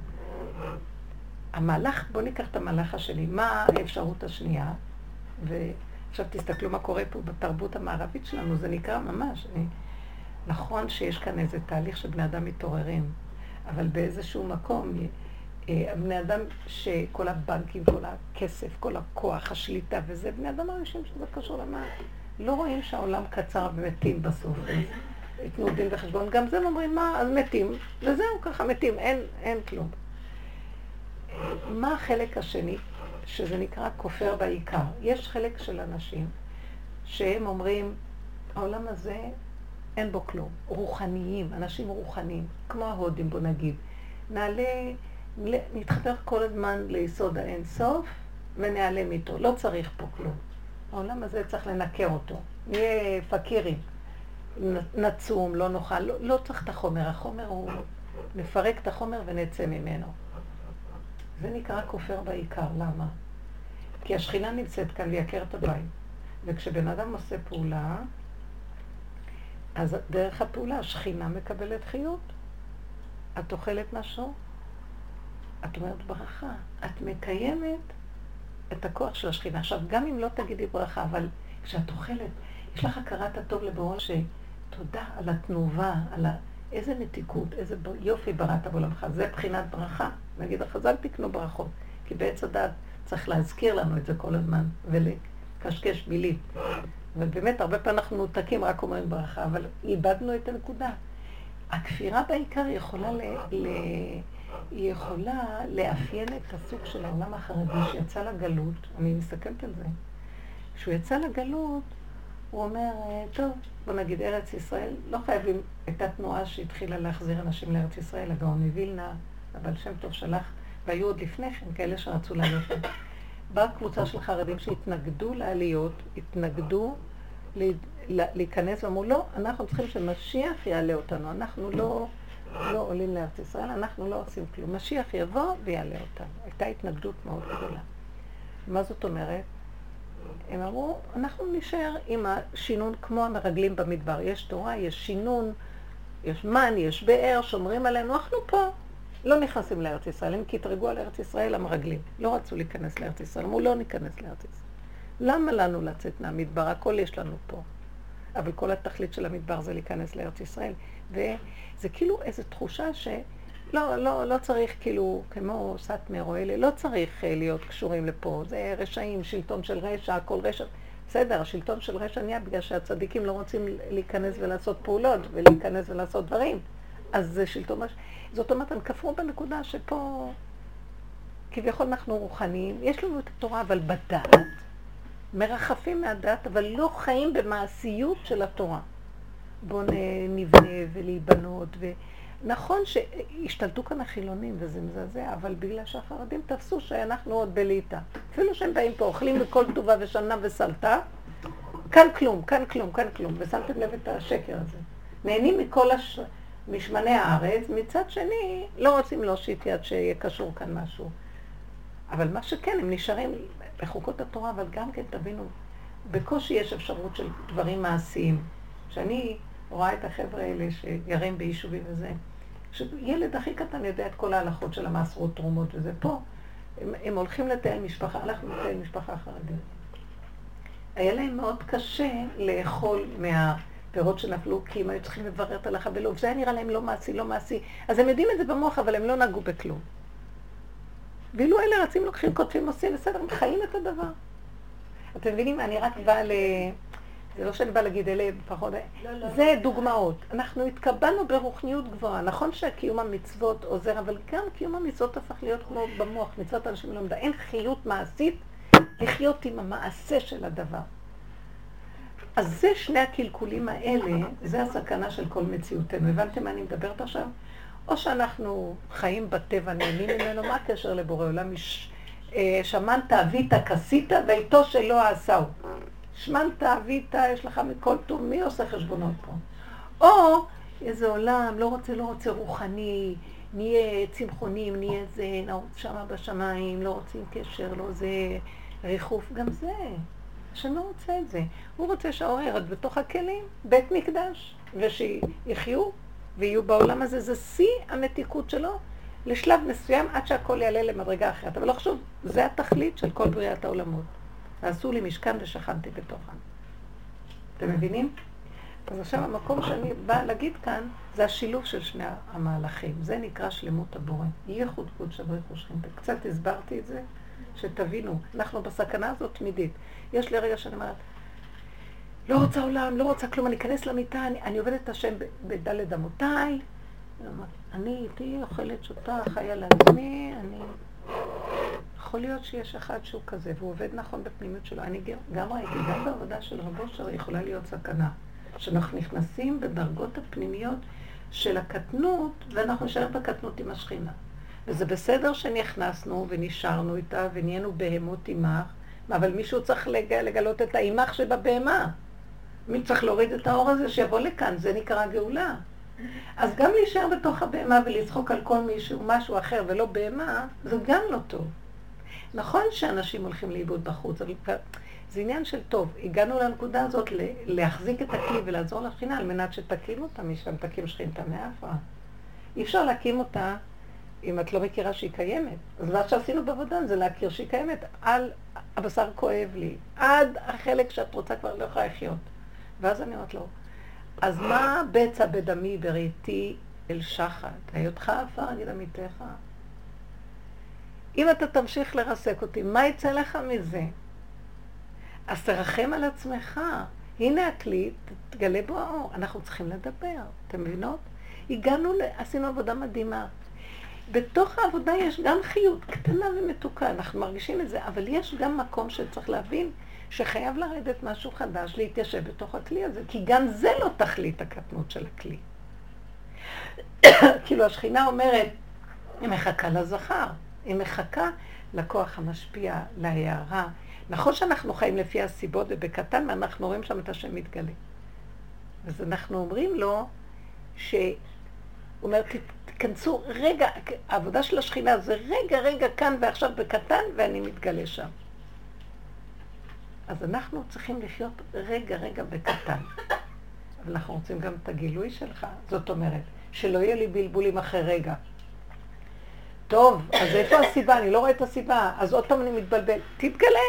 Speaker 1: המהלך, בואו ניקח את המהלך השני. מה האפשרות השנייה? ועכשיו תסתכלו מה קורה פה בתרבות המערבית שלנו, זה נקרא ממש. אני, נכון שיש כאן איזה תהליך שבני אדם מתעוררים, אבל באיזשהו מקום, אה, בני אדם שכל הבנקים, כל הכסף, כל הכוח, השליטה וזה, בני אדם מרגישים שזה קשור למה. לא רואים שהעולם קצר ומתים בסוף. ייתנו דין וחשבון. גם זה אומרים, מה, אז מתים, וזהו, ככה מתים, אין, אין כלום. מה החלק השני, שזה נקרא כופר בעיקר? יש חלק של אנשים שהם אומרים, העולם הזה אין בו כלום. רוחניים, אנשים רוחניים, כמו ההודים, בוא נגיד. נעלה, נתחבר כל הזמן ליסוד האין סוף ונעלם איתו. לא צריך פה כלום. העולם הזה צריך לנקר אותו. נהיה פקירים. נצום, לא נאכל, לא, לא צריך את החומר. החומר הוא, נפרק את החומר ונצא ממנו. זה נקרא כופר בעיקר. למה? כי השכינה נמצאת כאן לייקר את הבית. וכשבן אדם עושה פעולה, אז דרך הפעולה השכינה מקבלת חיות. את אוכלת משהו, את אומרת ברכה. את מקיימת את הכוח של השכינה. עכשיו, גם אם לא תגידי ברכה, אבל כשאת אוכלת, יש לך הכרת הטוב לבורא שתודה על התנובה, על ה... איזה מתיקות, איזה יופי בראת בעולמך. זה בחינת ברכה. נגיד, החז"ל תקנו ברכות, כי בעץ הדת צריך להזכיר לנו את זה כל הזמן, ולקשקש מילים. ובאמת, הרבה פעמים אנחנו מותקים, רק אומרים ברכה, אבל איבדנו את הנקודה. הכפירה בעיקר יכולה ל... ל... היא יכולה לאפיין את הסוג של העולם החרדי שיצא לגלות, אני מסתכלת על זה, כשהוא יצא לגלות, הוא אומר, טוב, בוא נגיד ארץ ישראל, לא חייבים, הייתה תנועה שהתחילה להחזיר אנשים לארץ ישראל, הגאון מווילנה, הבעל שם טוב שלח, והיו עוד לפני כן כאלה שרצו לעלות. באה קבוצה של חרדים שהתנגדו לעליות, התנגדו להיכנס ואמרו, לא, אנחנו צריכים שמשיח יעלה אותנו, אנחנו לא... לא עולים לארץ ישראל, אנחנו לא עושים כלום. משיח יבוא ויעלה אותנו. הייתה התנגדות מאוד גדולה. מה זאת אומרת? הם אמרו, אנחנו נשאר עם השינון כמו המרגלים במדבר. יש תורה, יש שינון, יש מן, יש באר, שומרים עלינו, אנחנו פה. לא נכנסים לארץ ישראל. הם קטרגו על ארץ ישראל המרגלים. לא רצו להיכנס לארץ ישראל. אמרו, לא ניכנס לארץ ישראל. למה לנו לצאת מהמדבר? הכל יש לנו פה. אבל כל התכלית של המדבר זה להיכנס לארץ ישראל. וזה כאילו איזו תחושה ש... לא, לא, לא צריך כאילו, כמו סאטמר או אלה, לא צריך אה, להיות קשורים לפה. זה רשעים, שלטון של רשע, הכל רשע. בסדר, השלטון של רשע נהיה בגלל שהצדיקים לא רוצים להיכנס ולעשות פעולות ולהיכנס ולעשות דברים. אז זה שלטון. זאת אומרת, הם כפרו בנקודה שפה כביכול אנחנו רוחניים, יש לנו את התורה, אבל בדעת, מרחפים מהדעת, אבל לא חיים במעשיות של התורה. בוא נבנה ולהיבנות. ו... נכון שהשתלטו כאן החילונים וזה מזעזע, אבל בגלל שהחרדים תפסו שאנחנו עוד בליטא. אפילו שהם באים פה, אוכלים בכל טובה ושנה וסלטה, כאן כלום, כאן כלום, כאן כלום. ושמתם לב את השקר הזה. נהנים מכל הש... משמני הארץ, מצד שני לא רוצים להושיט יד שיהיה קשור כאן משהו. אבל מה שכן, הם נשארים בחוקות התורה, אבל גם כן, תבינו, בקושי יש אפשרות של דברים מעשיים. כשאני רואה את החבר'ה האלה שגרים ביישובים וזה, שילד הכי קטן יודע את כל ההלכות של המעשרות תרומות וזה, פה הם, הם הולכים לטייל משפחה, הלכנו לטייל משפחה חרדית. היה להם מאוד קשה לאכול מהפירות שנפלו, כי הם היו צריכים לברר את הלכה ולא, וזה היה נראה להם לא מעשי, לא מעשי. אז הם יודעים את זה במוח, אבל הם לא נגעו בכלום. ואילו אלה רצים, לוקחים, כותבים, עושים, בסדר, הם חיים את הדבר. אתם מבינים? אני רק באה ל... זה לא שאני באה להגיד אלה פחות... לא, לא. זה דוגמאות. אנחנו התקבלנו ברוחניות גבוהה. נכון שקיום המצוות עוזר, אבל גם קיום המצוות הפך להיות כמו במוח. מצוות אנשים לא מדע. אין חיות מעשית לחיות עם המעשה של הדבר. אז זה שני הקלקולים האלה, זה הסכנה של כל מציאותנו. הבנתם מה אני מדברת עכשיו? או שאנחנו חיים בטבע, נהנים ממנו, מה הקשר לבורא עולם? אה, שמנת, אבית, כסית, ואיתו שלא עשהו. שמנת, אבית, יש לך מכל טוב, מי עושה חשבונות פה? או איזה עולם, לא רוצה, לא רוצה רוחני, נהיה צמחונים, נהיה זה, נעוץ שמה בשמיים, לא רוצים קשר, לא זה ריחוף, גם זה. השם לא רוצה את זה. הוא רוצה שהאור ירד בתוך הכלים, בית מקדש, ושיחיו ויהיו בעולם הזה, זה שיא המתיקות שלו לשלב מסוים עד שהכל יעלה למדרגה אחרת. אבל לא חשוב, זה התכלית של כל בריאת העולמות. ועשו לי משכן ושכנתי בתוכם. אתם מבינים? אז עכשיו המקום שאני באה להגיד כאן, זה השילוב של שני המהלכים. זה נקרא שלמות הבורא. ייחוד קודש אבריך ושכינתה. קצת הסברתי את זה, שתבינו, אנחנו בסכנה הזאת תמידית. יש לי רגע שאני אומרת, לא רוצה עולם, לא רוצה כלום, אני אכנס למיטה, אני, אני עובדת את השם בדלת אמותיי, אני איתי אוכלת, שותה, חיה לעצמי, אני... יכול להיות שיש אחד שהוא כזה, והוא עובד נכון בפנימיות שלו. אני גם ראיתי, גם בעבודה של רבו שר יכולה להיות סכנה. שאנחנו נכנסים בדרגות הפנימיות של הקטנות, ואנחנו נשאר בקטנות עם השכינה. וזה בסדר שנכנסנו ונשארנו איתה ונהיינו בהמות עמך, אבל מישהו צריך לג... לגלות את האימך שבבהמה. מי צריך להוריד את האור הזה שיבוא לכאן, זה נקרא גאולה. אז גם להישאר בתוך הבהמה ולצחוק על כל מישהו, משהו אחר ולא בהמה, זה גם לא טוב. נכון שאנשים הולכים לאיבוד בחוץ, אבל זה עניין של טוב. הגענו לנקודה הזאת להחזיק את הכלי ולעזור לשכינה על מנת שתקים אותה משם, תקים שכינתה מאפרה. אי אפשר להקים אותה אם את לא מכירה שהיא קיימת. אז מה שעשינו בעבודה זה להכיר שהיא קיימת. על הבשר כואב לי, עד החלק שאת רוצה כבר לא יכולה לחיות. ואז אני אומרת לו, אז מה בצע בדמי בראיתי אל שחת, היותך עפר נגד עמיתך? אם אתה תמשיך לרסק אותי, מה יצא לך מזה? אז תרחם על עצמך. הנה הכלי, תגלה בו האור. אנחנו צריכים לדבר, אתם מבינות? הגענו, עשינו עבודה מדהימה. בתוך העבודה יש גם חיות קטנה ומתוקה, אנחנו מרגישים את זה, אבל יש גם מקום שצריך להבין שחייב לרדת משהו חדש, להתיישב בתוך הכלי הזה, כי גם זה לא תכלית הקטנות של הכלי. כאילו השכינה אומרת, היא מחכה לזכר, היא מחכה לכוח המשפיע, להערה. נכון שאנחנו חיים לפי הסיבות ובקטן, ואנחנו רואים שם את השם מתגלה. אז אנחנו אומרים לו, ש... הוא אומר, תיכנסו רגע, העבודה של השכינה זה רגע, רגע, כאן ועכשיו בקטן, ואני מתגלה שם. אז אנחנו צריכים לחיות רגע, רגע בקטן. אבל אנחנו רוצים גם את הגילוי שלך. זאת אומרת, שלא יהיה לי בלבולים אחרי רגע. טוב, אז איפה הסיבה? אני לא רואה את הסיבה. אז עוד פעם אני מתבלבל. תתגלה.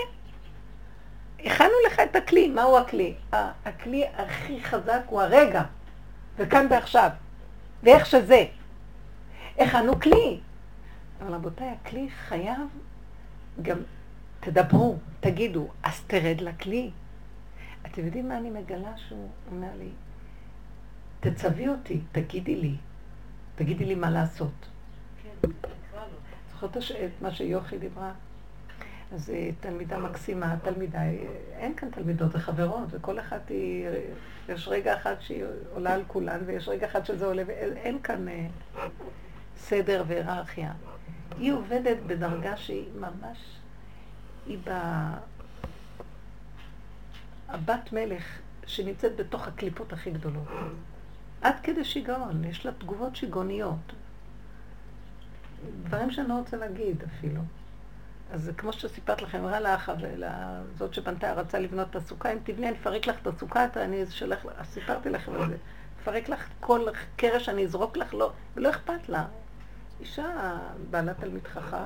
Speaker 1: הכנו לך את הכלי. מהו הכלי? הכלי הכי חזק הוא הרגע. וכאן ועכשיו. ואיך שזה. הכנו כלי. אבל רבותיי, הכלי חייב גם תדברו, תגידו, אז תרד לכלי. אתם יודעים מה אני מגלה שהוא אומר לי? תצווי אותי, תגידי לי, תגידי לי מה לעשות. כן, זוכרת את מה שיוכי דיברה? אז אה, תלמידה מקסימה, תלמידה, אין כאן תלמידות, זה חברות, וכל אחת היא, יש רגע אחד שהיא עולה על כולן, ויש רגע אחד שזה עולה, ואין כאן אה, סדר והיררכיה. היא עובדת בדרגה שהיא ממש היא ב... הבת מלך שנמצאת בתוך הקליפות הכי גדולות. עד כדי שיגעון, יש לה תגובות שיגעוניות. דברים שאני לא רוצה להגיד אפילו. אז כמו שסיפרת לכם, אמרה לך, ולזאת שבנתה, רצה לבנות את הסוכה, אם תבני, אני אפרק לך את הסוכה, אני אשלח, סיפרתי לכם על זה. אפרק לך כל קרש, אני אזרוק לך, לא, ולא אכפת לה. אישה בעלת תלמיד חכם,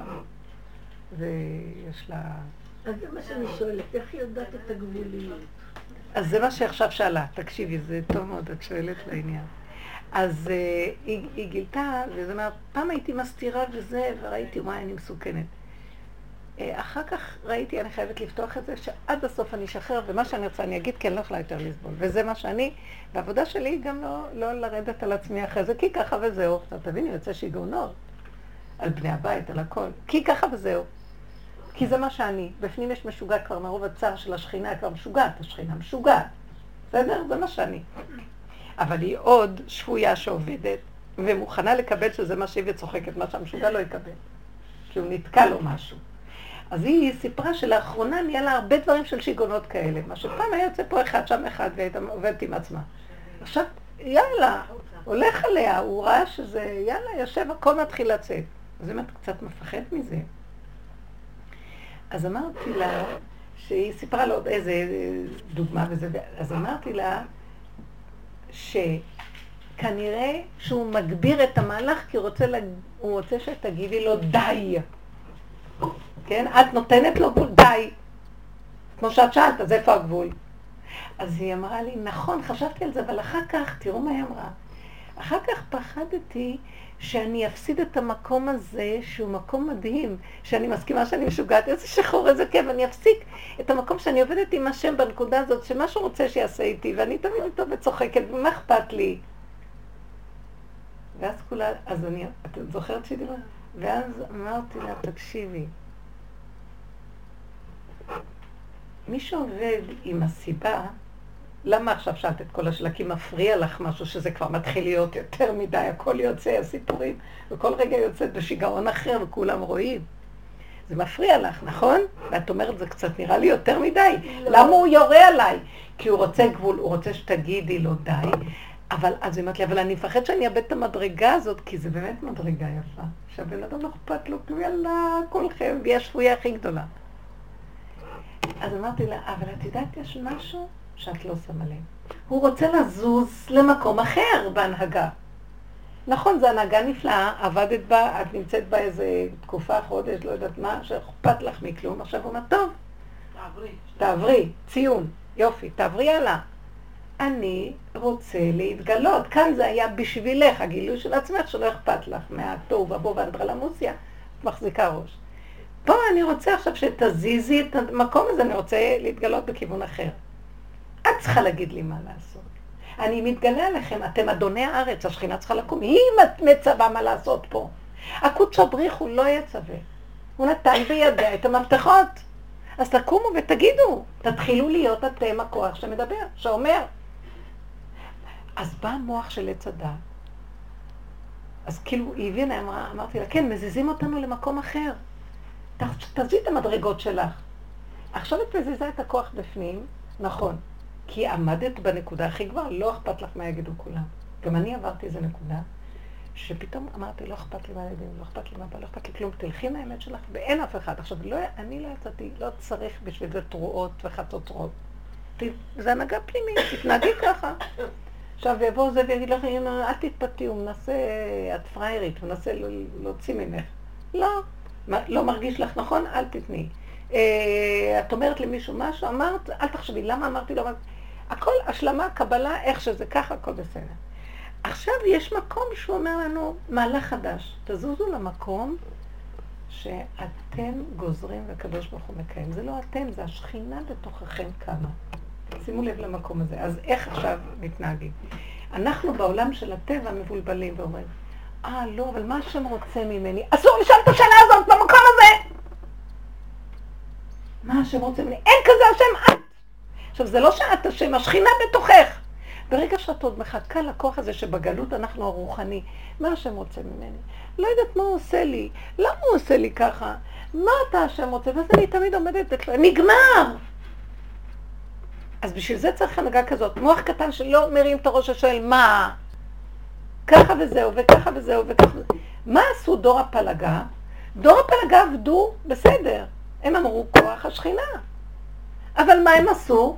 Speaker 1: ויש לה...
Speaker 4: אז זה מה שאני שואלת, איך היא יודעת את הגבוליות?
Speaker 1: אז זה מה שעכשיו שאלה, תקשיבי, זה טוב מאוד, את שואלת לעניין. אז uh, היא, היא גילתה, וזה אומר, פעם הייתי מסתירה וזה, וראיתי, וואי, אני מסוכנת. Uh, אחר כך ראיתי, אני חייבת לפתוח את זה, שעד הסוף אני אשחרר, ומה שאני רוצה אני אגיד, כי אני לא יכולה יותר לסבול. וזה מה שאני, והעבודה שלי היא גם לא, לא לרדת על עצמי אחרי זה, כי ככה וזהו. אתה תביני, יוצא שיגעונות. על בני הבית, על הכל. כי ככה וזהו. כי זה מה שאני. בפנים יש משוגע כבר מרוב הצער של השכינה, כבר משוגעת, השכינה משוגעת. בסדר? זה מה שאני. אבל היא עוד שפויה שעובדת, ומוכנה לקבל שזה מה שהיא וצוחקת, מה שהמשוגע לא יקבל. כי הוא נתקע לו משהו. אז היא סיפרה שלאחרונה נהיה לה הרבה דברים של שיגעונות כאלה. מה שפעם היה יוצא פה אחד, שם אחד, והייתה עובדת עם עצמה. עכשיו, יאללה, הולך עליה, הוא ראה שזה, יאללה, יושב, הכל מתחיל לצאת. אז אם את קצת מפחד מזה. אז אמרתי לה, שהיא סיפרה לו עוד איזה דוגמה וזה, אז אמרתי לה, שכנראה שהוא מגביר את המהלך כי רוצה, לג... הוא רוצה שתגידי לו די. כן? את נותנת לו גבול, די. כמו שאת שאלת, אז איפה הגבול? אז היא אמרה לי, נכון, חשבתי על זה, אבל אחר כך, תראו מה היא אמרה. אחר כך פחדתי שאני אפסיד את המקום הזה, שהוא מקום מדהים, שאני מסכימה שאני משוגעת, איזה שחור, איזה כיף, אני אפסיק את המקום שאני עובדת עם השם בנקודה הזאת, שמה שהוא רוצה שיעשה איתי, ואני תמיד איתו וצוחקת, ומה אכפת לי? ואז כולה, אז אני, את זוכרת שהיא דיברה? ואז אמרתי לה, תקשיבי, מי שעובד עם הסיבה, למה עכשיו שאלת את כל השאלה? כי מפריע לך משהו שזה כבר מתחיל להיות יותר מדי, הכל יוצא, הסיפורים, וכל רגע יוצאת בשיגעון אחר וכולם רואים. זה מפריע לך, נכון? ואת אומרת, זה קצת נראה לי יותר מדי. לא. למה הוא יורה עליי? כי הוא רוצה גבול, הוא רוצה שתגידי לו די. אבל אז היא אומרת לי, אבל אני מפחד שאני אאבד את המדרגה הזאת, כי זה באמת מדרגה יפה. שהבן אדם לא אכפת לו, יאללה, כולכם, והיא השפויה הכי גדולה. אז אמרתי לה, אבל את יודעת, יש משהו שאת לא שמה לב. הוא רוצה לזוז למקום אחר בהנהגה. נכון, זו הנהגה נפלאה, עבדת בה, את נמצאת בה איזה תקופה, חודש, לא יודעת מה, שאכפת לך מכלום, עכשיו הוא אומר, טוב, תעברי, תעברי, ציון, יופי, תעברי הלאה. אני רוצה להתגלות. כאן זה היה בשבילך, הגילוי של עצמך, שלא אכפת לך מהתוהו ובוא והאנדרלמוסיה, את מחזיקה ראש. פה אני רוצה עכשיו שתזיזי את המקום הזה, אני רוצה להתגלות בכיוון אחר. את צריכה להגיד לי מה לעשות. אני מתגלה עליכם, אתם אדוני הארץ, השכינה צריכה לקום. היא מצווה מה לעשות פה. הקודש הבריך הוא לא יצווה. הוא נתן בידיה את המפתחות. אז תקומו ותגידו, תתחילו להיות אתם הכוח שמדבר, שאומר. אז בא המוח של עץ הדת. אז כאילו, היא הבינה, אמרה, אמרתי לה, כן, מזיזים אותנו למקום אחר. תעשי את המדרגות שלך. עכשיו את מזיזה את הכוח בפנים, נכון. כי עמדת בנקודה הכי גבוהה, לא אכפת לך מה יגידו כולם. גם אני עברתי איזה נקודה, שפתאום אמרתי, לא אכפת לי מה יגידו, לא אכפת לי מה בא, לא אכפת לי כלום, תלכי מהאמת שלך, ואין אף אחד. עכשיו, לא, אני לא יצאתי, לא צריך בשביל זה תרועות וחצוצרות. זה הנהגה פנימית, תתנהגי ככה. עכשיו יבוא זה ויגיד לך, אל תתפתי, הוא מנסה, את פריירית, הוא מנסה להוציא ממך. לא, לא מרגיש לך נכון, אל תתני. אה, את אומרת למישהו משהו, אמרת, אל תחשבי, למה אמרתי לו, הכל השלמה, קבלה, איך שזה ככה, הכל בסדר. עכשיו יש מקום שהוא אומר לנו, מהלך חדש, תזוזו למקום שאתם גוזרים והקדוש ברוך הוא מקיים. זה לא אתם, זה השכינה בתוככם כמה. שימו לב למקום הזה. אז איך עכשיו מתנהגים? אנחנו בעולם של הטבע מבולבלים ואומרים, אה, לא, אבל מה השם רוצה ממני? אסור לשאול את השאלה הזאת במקום הזה! מה השם רוצה ממני? אין כזה השם! עכשיו, זה לא שאת השם, השכינה בתוכך. ברגע שאת עוד מחכה לכוח הזה שבגלות אנחנו הרוחני, מה השם רוצה ממני? לא יודעת מה הוא עושה לי, למה הוא עושה לי ככה? מה אתה השם רוצה? ואז אני תמיד עומדת, נגמר! אז בשביל זה צריך הנהגה כזאת. מוח קטן שלא מרים את הראש ושואל מה? ככה וזהו, וככה וזהו, וככה. מה עשו דור הפלגה? דור הפלגה עבדו בסדר. הם אמרו כוח השכינה. אבל מה הם עשו?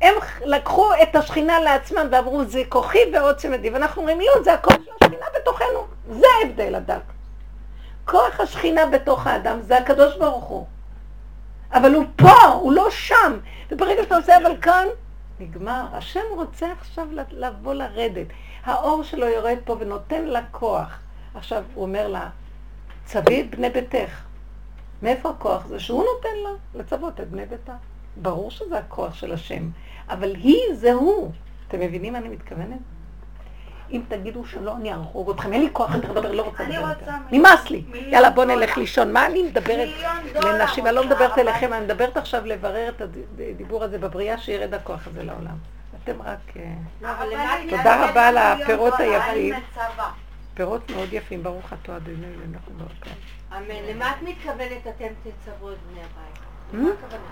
Speaker 1: הם לקחו את השכינה לעצמם ואמרו זה כוחי ועוצם ידי, ואנחנו אומרים לא, זה הכוח של השכינה בתוכנו. זה ההבדל הדק. כוח השכינה בתוך האדם זה הקדוש ברוך הוא. אבל הוא פה, הוא לא שם. וברגע שאתה עושה אבל כאן, נגמר. השם רוצה עכשיו לבוא לרדת. האור שלו יורד פה ונותן לה כוח. עכשיו, הוא אומר לה, צבי את בני ביתך. מאיפה הכוח? זה שהוא נותן לה לצוות את בני ביתה. ברור שזה הכוח של השם, אבל היא זה הוא. אתם מבינים מה אני מתכוונת? אם תגידו שלא, אני אהרוג אתכם, אין לי כוח יותר לדבר, לא רוצה לדבר יותר. נמאס לי. יאללה, בוא נלך לישון. מה אני מדברת לנשים? אני לא מדברת אליכם, אני מדברת עכשיו לברר את הדיבור הזה בבריאה, שירד הכוח הזה לעולם. אתם רק... אה, תודה רבה על הפירות היפים. פירות מאוד יפים, ברוך אתה אדוני לנכון ברכה.
Speaker 3: אמן. למה את מתכוונת אתם תצוו את בני הבית? מה הכוונה?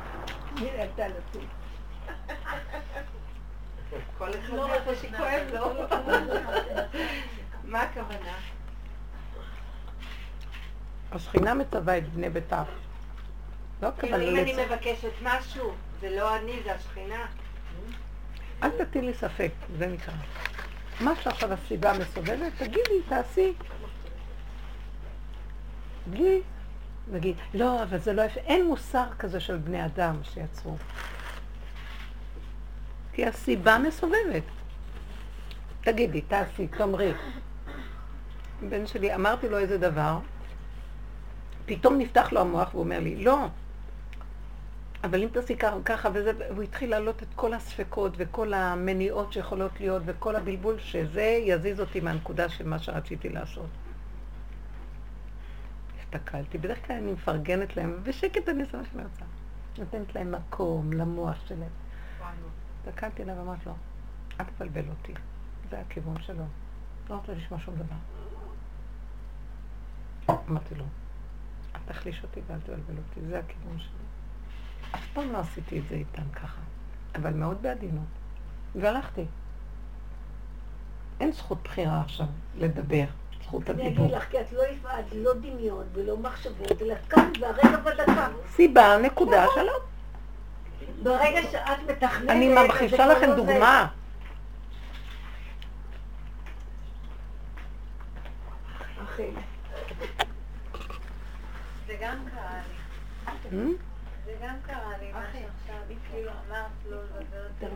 Speaker 3: כל אחד מאיפה שכואב לו. מה הכוונה?
Speaker 1: השכינה מצווה את בני ביתה. לא
Speaker 3: כאילו
Speaker 1: הכוונה
Speaker 3: אם אני. מבקשת משהו, זה לא אני, זה השכינה.
Speaker 1: אל תטילי ספק, זה נקרא. מה שעכשיו הסיבה מסובבת, תגידי, תעשי. בלי, נגיד, לא, אבל זה לא יפה. אין מוסר כזה של בני אדם שיצרו. כי הסיבה מסובבת. תגידי, תעשי, תאמרי. בן שלי, אמרתי לו איזה דבר, פתאום נפתח לו המוח והוא אומר לי, לא, אבל אם תעשי ככה וזה, והוא התחיל להעלות את כל הספקות וכל המניעות שיכולות להיות וכל הבלבול, שזה יזיז אותי מהנקודה של מה שרציתי לעשות. הסתכלתי, בדרך כלל אני מפרגנת להם, בשקט אני עושה מה שאני רוצה. נותנת להם מקום למוח שלהם. הסתכלתי עליו ואמרתי לו, אל תבלבל אותי, זה הכיוון שלו. לא רוצה לשמוע שום דבר. אמרתי לו, אל תחליש אותי ואל תבלבל אותי, זה הכיוון שלי. אף פעם לא עשיתי את זה איתם ככה, אבל מאוד בעדינות. והלכתי. אין זכות בחירה עכשיו לדבר, זכות
Speaker 4: אני
Speaker 1: הדיבור.
Speaker 4: אגיד לך, כי את לא הפעלת לא דמיון ולא מחשבות, אלא כאן והרגע בדקה.
Speaker 1: סיבה, נקודה, שלום.
Speaker 4: ברגע שאת מתכננת...
Speaker 1: אני ממחישה לכם
Speaker 4: לא.
Speaker 1: דוגמה.
Speaker 2: זה גם קרה לי. זה גם קרה לי, מה שעכשיו כאילו אמרת לא לדבר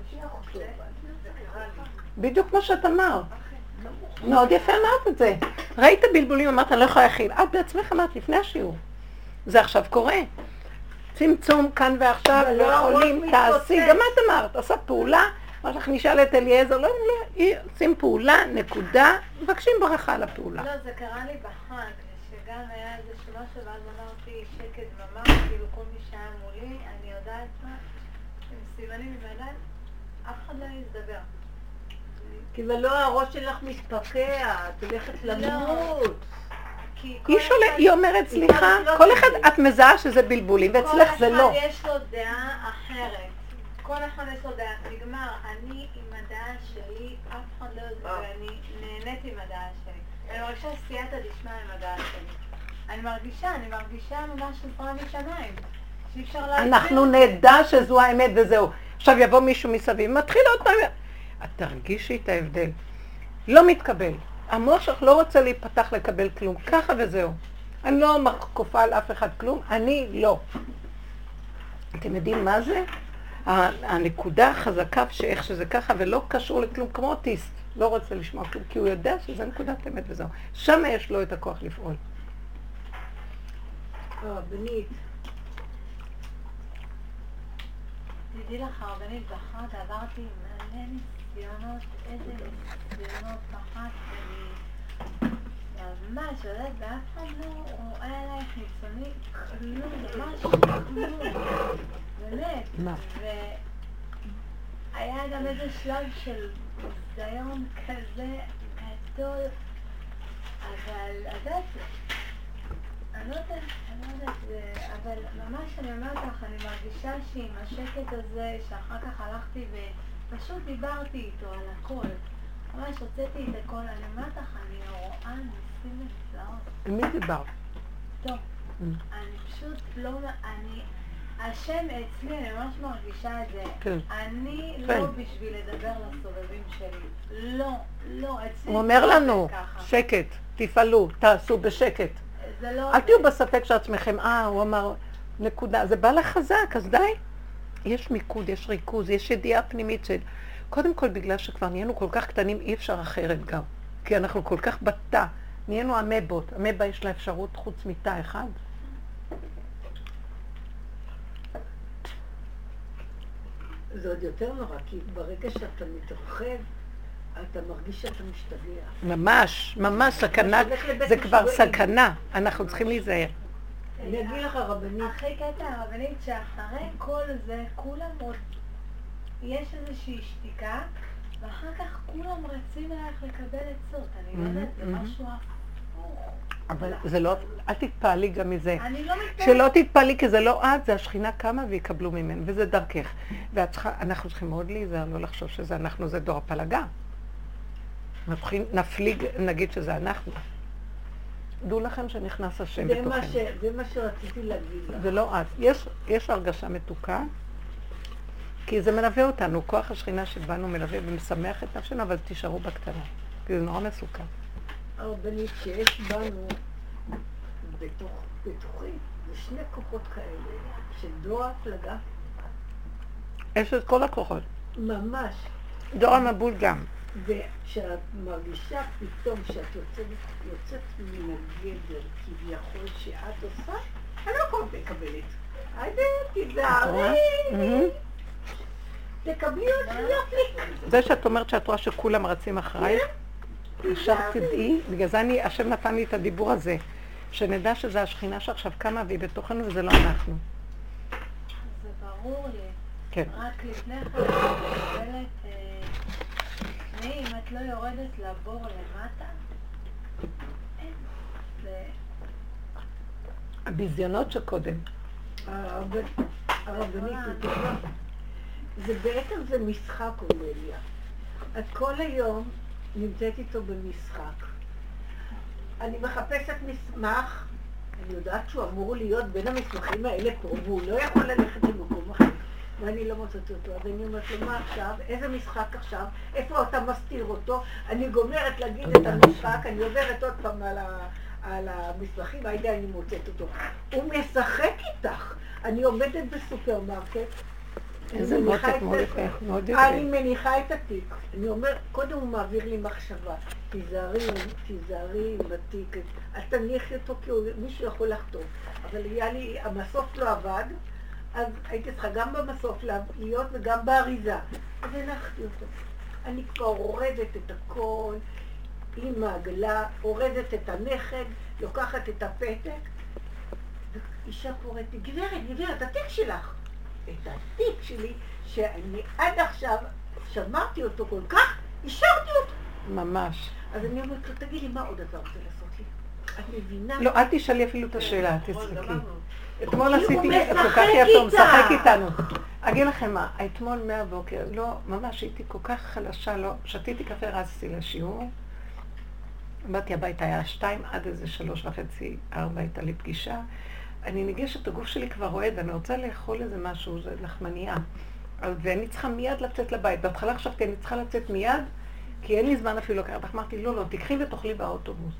Speaker 2: קרה לי.
Speaker 1: בדיוק כמו שאת אמרת. מאוד יפה אמרת את זה. ראית בלבולים, אמרת, אני לא יכולה להכיל. את בעצמך אמרת לפני השיעור. זה עכשיו קורה. צמצום כאן ועכשיו, לא
Speaker 4: לא
Speaker 1: יכולים, תעשי. גם את אמרת, עושה פעולה. אמרת לך, נשאל את אליעזר, לא, לא, עושים פעולה, נקודה, מבקשים ברכה על הפעולה.
Speaker 2: לא, זה קרה לי בחג, שגם היה איזה משהו, ואז אמרתי שקט דממה, כאילו כל מי שהיה מולי, אני יודעת מה, עם סימנים הידיים, אף אחד לא ידבר.
Speaker 4: כי לא הראש שלך מתפקע, את הולכת למות.
Speaker 2: כי כל
Speaker 1: היא אומרת, סליחה,
Speaker 4: לא
Speaker 1: כל אחד. את מזהה שזה בלבולים, ואצלך זה לא.
Speaker 2: כל אחד יש לו דעה אחרת. כל אחד יש לו דעה. נגמר, אני עם הדעה שלי, אף אחד לא יודע. ואני נהנית עם הדעה שלי. אני מרגישה סייעתא דשמיא עם הדעה שלי. אני מרגישה, אני מרגישה ממש עזרה משמיים.
Speaker 1: אנחנו. נדע שזו האמת וזהו. עכשיו יבוא מישהו מסביב, מתחיל עוד פעם, את תרגישי את ההבדל. לא מתקבל. המוח שלך לא רוצה להיפתח לקבל כלום, ככה וזהו. אני לא כופה על אף אחד כלום, אני לא. אתם יודעים מה זה? הנקודה החזקה שאיך שזה ככה ולא קשור לכלום, כמו אוטיסט, לא רוצה לשמוע כלום, כי הוא יודע שזה נקודת אמת וזהו. שם יש לו את הכוח לפעול.
Speaker 4: הרבנית,
Speaker 2: תדעי לך, הרבנית, בחג עברתי מלא ניסיונות, איזה ניסיונות אני ממש, יודעת, ואף אחד לא רואה עלייך ניסיוני, כלום, ממש כלום, באמת.
Speaker 1: מה?
Speaker 2: והיה גם איזה שלב של ניסיון כזה גדול, אבל, את יודעת, אני לא יודעת, אני לא יודעת, אבל ממש אני אומרת לך, אני מרגישה שעם השקט הזה, שאחר כך הלכתי ופשוט דיברתי איתו על הכל. ממש הוצאתי את הכל, אני אומרת לך, אני רואה ניסים ונפלאות.
Speaker 1: על מי דיברת?
Speaker 2: טוב, אני פשוט לא, אני, השם אצלי, אני ממש מרגישה את זה.
Speaker 1: כן.
Speaker 2: אני
Speaker 1: כן.
Speaker 2: לא בשביל לדבר לסובבים שלי. לא, לא, אצלי
Speaker 1: הוא אומר
Speaker 2: זה
Speaker 1: לנו. שקט, תפעלו, תעשו בשקט.
Speaker 2: זה לא...
Speaker 1: אל תהיו בספק של עצמכם, אה, הוא אמר, נקודה. זה בא לך חזק, אז די. יש מיקוד, יש ריכוז, יש ידיעה פנימית של... קודם כל, בגלל שכבר נהיינו כל כך קטנים, אי אפשר אחרת גם. כי אנחנו כל כך בתא. נהיינו אמבות. אמבה יש לה אפשרות חוץ מתא אחד.
Speaker 3: זה עוד יותר נורא, כי ברגע שאתה מתרחב, אתה מרגיש שאתה משתגע.
Speaker 1: ממש, ממש סכנה. זה כבר. סכנה. אנחנו צריכים להיזהר.
Speaker 3: אני אגיד לך, רבנית,
Speaker 2: הכי קטע הרבנית שאחרי כל זה כולם עוד... יש איזושהי שתיקה, ואחר כך כולם רצים אלייך לקבל עצות. אני לא יודעת, זה
Speaker 1: מהמם,
Speaker 2: משהו הפוך.
Speaker 1: אבל זה לא, אל תתפעלי גם מזה.
Speaker 2: אני לא מתפלאת.
Speaker 1: שלא תתפעלי, כי זה לא את, זה השכינה קמה ויקבלו ממנו, וזה דרכך. ואת צריכה, אנחנו צריכים מאוד להיזהר, לא לחשוב שזה אנחנו, זה דור הפלגה. נפליג, נגיד שזה אנחנו. דעו לכם שנכנס השם בתוכנו.
Speaker 3: ש- זה מה שרציתי להגיד לך.
Speaker 1: זה לא את. יש, יש הרגשה מתוקה, כי זה מלווה אותנו, כוח השכינה שבאנו מלווה ומשמח את נפשנו, אבל תישארו בקטנה, כי זה נורא מסוכן.
Speaker 3: הרבנית, שיש בנו, בתוך, בתוכי, זה שני כוחות כאלה, של דור ההפלגה,
Speaker 1: יש את כל הכוחות.
Speaker 3: ממש.
Speaker 1: דור המבול גם.
Speaker 3: וכשאת מרגישה פתאום שאת יוצאת, יוצאת מן הגדר כביכול שאת עושה, אני לא כל מקבלת. היידה, תיזהרי,
Speaker 1: מהמם.
Speaker 3: תקבלי עוד יופי.
Speaker 1: זה שאת אומרת שאת רואה שכולם רצים אחרייך, ישר תדעי, בגלל זה אני, השם נתן לי את הדיבור הזה, שנדע שזה השכינה שעכשיו קמה והיא בתוכנו וזה לא אנחנו.
Speaker 2: זה ברור לי.
Speaker 1: כן.
Speaker 2: רק לפני כן אני מקבלת, אה, לפני אם את לא יורדת לבור למטה, אין. זה...
Speaker 1: הביזיונות שקודם.
Speaker 3: הרב- הרבנית, בטוחה. זה בעצם זה משחק, אורליה. את כל היום נמצאת איתו במשחק. אני מחפשת מסמך, אני יודעת שהוא אמור להיות בין המסמכים האלה פה, והוא לא יכול ללכת למקום אחר, ואני לא מוצאת אותו. אז אני אומרת לו, מה עכשיו? איזה משחק עכשיו? איפה אתה מסתיר אותו? אני גומרת להגיד את המשחק, אני עוברת עוד פעם על, ה, על המסמכים, היידה אני מוצאת אותו. הוא משחק איתך. אני עומדת בסופרמרקט,
Speaker 1: איזה מותק
Speaker 3: את
Speaker 1: מאוד יפה.
Speaker 3: אני מניחה את התיק. אני אומר, קודם הוא מעביר לי מחשבה. תיזהרי, תיזהרי עם התיק. אל תניחי אותו כי מישהו יכול לחטוף. אבל היה לי, המסוף לא עבד, אז הייתי צריכה גם במסוף לה- להיות וגם באריזה. אז הנחתי אותו. אני כבר אורזת את הכל עם העגלה, אורזת את הנכד, לוקחת את הפתק, ואישה קוראת לי, גברת, גברת, התיק שלך. את התיק שלי, שאני עד עכשיו שמרתי אותו כל כך, השארתי אותו.
Speaker 1: ממש.
Speaker 3: אז אני אומרת לו, תגיד לי, מה עוד אתה רוצה לעשות לי? את מבינה?
Speaker 1: לא, אל תשאלי אפילו את השאלה, תצחקי. אתמול
Speaker 3: הוא
Speaker 1: עשיתי, כל כך יפה, הוא. משחק איתנו. אגיד לכם מה, אתמול מהבוקר, לא, ממש הייתי כל כך חלשה, לא, שתיתי קפה, רצתי לשיעור. באתי הביתה, היה שתיים, עד איזה שלוש וחצי, ארבע הייתה לי פגישה. אני ניגשת, הגוף שלי כבר רועד, אני רוצה לאכול איזה משהו, זה לחמנייה. ואני צריכה מיד לצאת לבית. בהתחלה חשבתי, אני צריכה לצאת מיד, כי אין לי זמן אפילו לקחת. אמרתי, לא, לא, תקחי ותאכלי באוטובוס.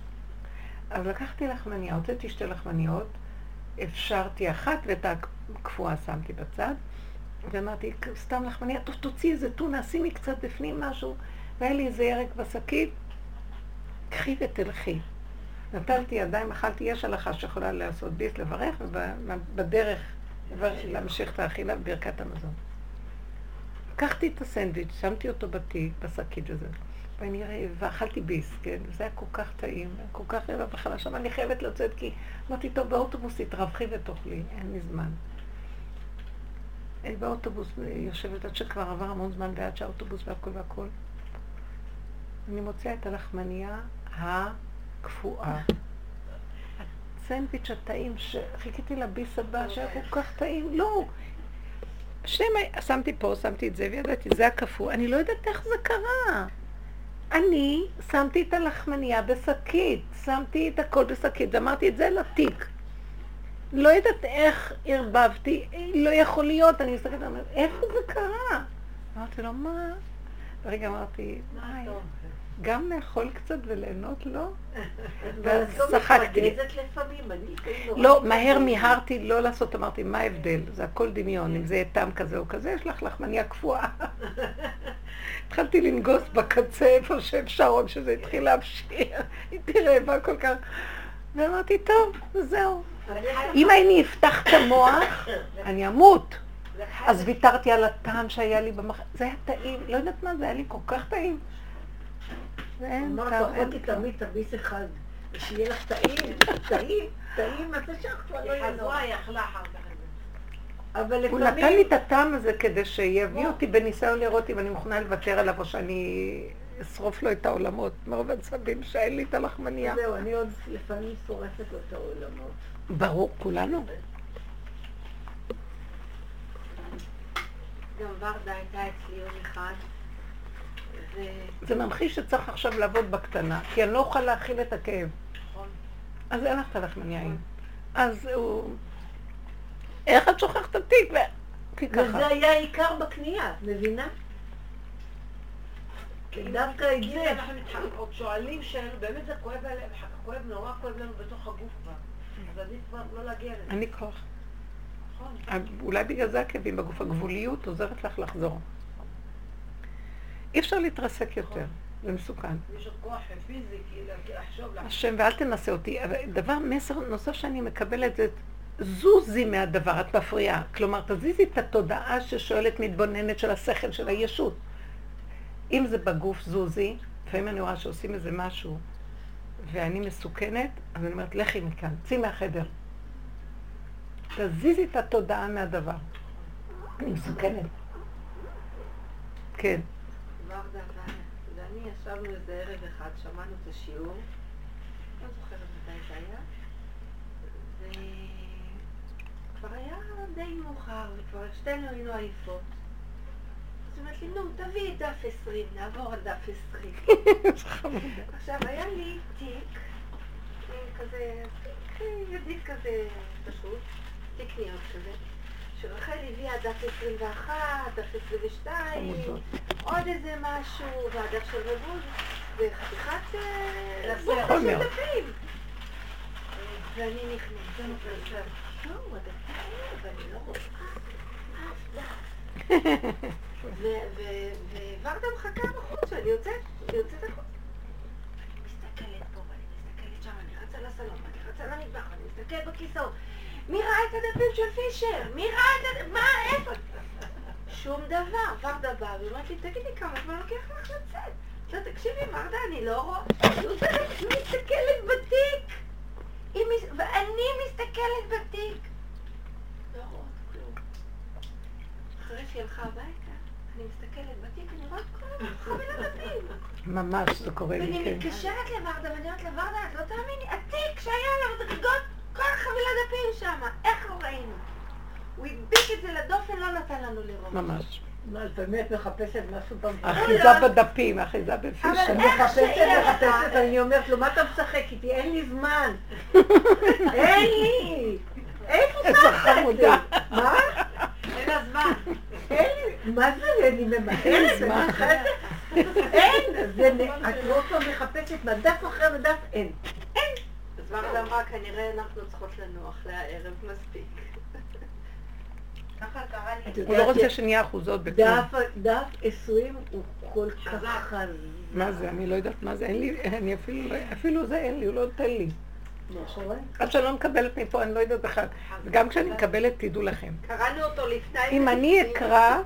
Speaker 1: אז לקחתי לחמניה, הוצאתי שתי לחמניות, אפשרתי אחת ואת הקפואה שמתי בצד, ואמרתי, סתם לחמניה, טוב, תוציאי איזה טונה, שימי קצת בפנים משהו, והיה לי איזה ירק בשקית, קחי ותלכי. נטלתי ידיים, אכלתי, יש הלכה שיכולה לעשות ביס, לברך, ובדרך להמשיך את האכילה בברכת המזון. לקחתי את הסנדוויץ', שמתי אותו בתיק, בשקית וזה. ואני רעבה, אכלתי ביס, כן? זה היה כל כך טעים, כל כך רעבה וחלשה, אבל אני חייבת לצאת כי אמרתי, טוב, באוטובוס תתרווחי ותאכלי, אין לי זמן. באוטובוס יושבת עד שכבר עבר המון זמן ועד שהאוטובוס והכל והכל. אני מוציאה את הלחמנייה הקפואה. הסנדוויץ' הטעים שחיכיתי לביס הבא שהיה כל כך טעים, לא. שניהם, שמתי פה, שמתי את זה וידעתי, זה הקפוא. אני לא יודעת איך זה קרה. אני שמתי את הלחמניה בשקית, שמתי את הכל בשקית, ואמרתי את זה לתיק. לא יודעת איך ערבבתי, לא יכול להיות, אני מסתכלת, אני אומרת, איפה זה קרה? אמרתי לו, מה? ורגע אמרתי,
Speaker 3: מה
Speaker 1: "וואי,
Speaker 3: טוב?
Speaker 1: גם לאכול קצת וליהנות, לא?
Speaker 4: ואז
Speaker 1: צחקתי. לא, מהר. מיהרתי לא לעשות, אמרתי, מה ההבדל? זה הכל דמיון, אם זה יהיה טעם כזה או כזה, יש לך לחמניה קפואה. התחלתי לנגוס בקצה איפה שאפשר, עוד שזה התחיל להבשיר. הייתי רעבה כל כך. ואמרתי, טוב, זהו. אם אני אפתח את המוח, אני אמות. אז ויתרתי על הטעם שהיה לי במח... זה היה טעים, לא יודעת מה, זה היה לי כל כך טעים.
Speaker 4: אמרת, אחותי. תמיד תביס אחד, ושיהיה לך טעים, טעים, טעים, אז זה כבר לא
Speaker 3: היא
Speaker 4: יהיה
Speaker 3: חזרה,
Speaker 4: נורא.
Speaker 3: היא אכלה אחר כך
Speaker 4: אבל
Speaker 1: הוא נתן לי
Speaker 4: לפעמים,
Speaker 1: את הטעם הזה כדי שיביא אותי בניסיון לראות אם אני מוכנה לוותר עליו או שאני אשרוף לו את העולמות מרוב עצבים שאין לי את הלחמניה.
Speaker 4: זהו, אני עוד לפעמים שורפת לו את העולמות.
Speaker 1: ברור, כולנו.
Speaker 3: גם ורדה הייתה אצלי יום אחד.
Speaker 1: זה ממחיש שצריך עכשיו לעבוד בקטנה, כי אני לא אוכל להכיל את הכאב.
Speaker 3: נכון.
Speaker 1: אז אין לך את הלחמניה עם. אז הוא... איך את שוכחת את התיק?
Speaker 4: וזה היה העיקר בקנייה, מבינה? דווקא את זה.
Speaker 3: אנחנו מתחלקים, עוד שואלים שאלות, באמת זה כואב עליהם, כואב נורא כואב לנו בתוך הגוף כבר. אז עדיף כבר לא להגיע לזה.
Speaker 1: אין לי כוח.
Speaker 3: נכון.
Speaker 1: אולי בגלל זה הכאבים בגוף. הגבוליות עוזרת לך לחזור. אי אפשר להתרסק יותר, זה מסוכן.
Speaker 3: יש עוד כוח פיזי, כאילו, לחשוב, לחשוב.
Speaker 1: השם, ואל תנסה אותי. דבר, מסר נוסף שאני מקבלת זה, זוזי מהדבר, את מפריעה. כלומר, תזיזי את התודעה ששואלת מתבוננת של השכל, של הישות. אם זה בגוף, זוזי, לפעמים אני רואה שעושים איזה משהו, ואני מסוכנת, אז אני אומרת, לכי מכאן, צאי מהחדר. תזיזי את התודעה מהדבר. אני מסוכנת. כן.
Speaker 3: ישבנו איזה ערב אחד, שמענו את השיעור, לא זוכרת מתי זה היה, וכבר היה די מאוחר, וכבר שתינו היינו עייפות. אז אומרת לי, נו, תביאי את דף 20, נעבור על דף 20. עכשיו, היה לי תיק, כזה, תיק ידית כזה פשוט, תיק נייר כזה, שרחל הביאה דף 21, דף 22,
Speaker 1: חמודות.
Speaker 3: עוד איזה משהו, והדף של רבוד, וחתיכת אה, של
Speaker 1: מאוד.
Speaker 3: דפים. ואני נכנסת, ואני וורדה מחכה בחוץ, שאני יוצאת, אני יוצאת החוצה. אני מסתכלת פה, ואני מסתכלת שם, אני רצה לסלון, ואני רצה למטבח, ואני מסתכלת בכיסאות. מי ראה את הדפים של פישר? מי ראה את הדפים? מה, איפה? שום דבר. ורדה באה ואומרת לי, תגידי כמה זמן לוקח לך לצאת? לא, תקשיבי, ורדה, אני לא רואה... היא מסתכלת בתיק! ואני מסתכלת בתיק! לא רואה כלום. אחרי שהיא הלכה הביתה, אני מסתכלת בתיק, אני רואה כל חבילת דפים.
Speaker 1: ממש, זה קורה לי,
Speaker 3: ואני
Speaker 1: כן.
Speaker 3: מתקשרת לוורדה, ואני אומרת לה, ורדה, את לא תאמיני, התיק שהיה עליו מדרגות, כל החבילת דפים שם, איך לא ראינו? הוא הדביק את זה לדופן, לא נתן לנו לראות.
Speaker 1: ממש.
Speaker 4: מה, את באמת מחפשת משהו במקום?
Speaker 1: אחיזה בדפים, אחיזה בפיש.
Speaker 3: אבל
Speaker 4: אני מחפשת, מחפשת, אני אומרת לו, מה אתה משחק איתי? אין לי זמן. אין לי. את זה?
Speaker 1: חמודה.
Speaker 4: מה?
Speaker 3: אין לה זמן.
Speaker 4: אין לי, מה זה, אני ממהרת,
Speaker 1: זמן.
Speaker 4: אין, את לא פעם מחפשת מהדף אחרי מדף, אין.
Speaker 3: אז ורדה אמרה, כנראה אנחנו צריכות לנוח לערב מספיק. ככה קרה לי.
Speaker 4: את
Speaker 1: הוא לא רוצה שנהיה אחוזות בכלום.
Speaker 4: דף, דף 20 הוא כל כך
Speaker 3: חזק.
Speaker 1: מה זה? אני לא יודעת מה זה. אין לי, אני אפילו, לא- אפילו זה אין לי, הוא לא נותן לי. עד שאני לא מקבלת מפה, אני לא יודעת בכלל. וגם כשאני מקבלת, תדעו לכם.
Speaker 3: קראנו אותו לפני...
Speaker 1: אם אני אקרא,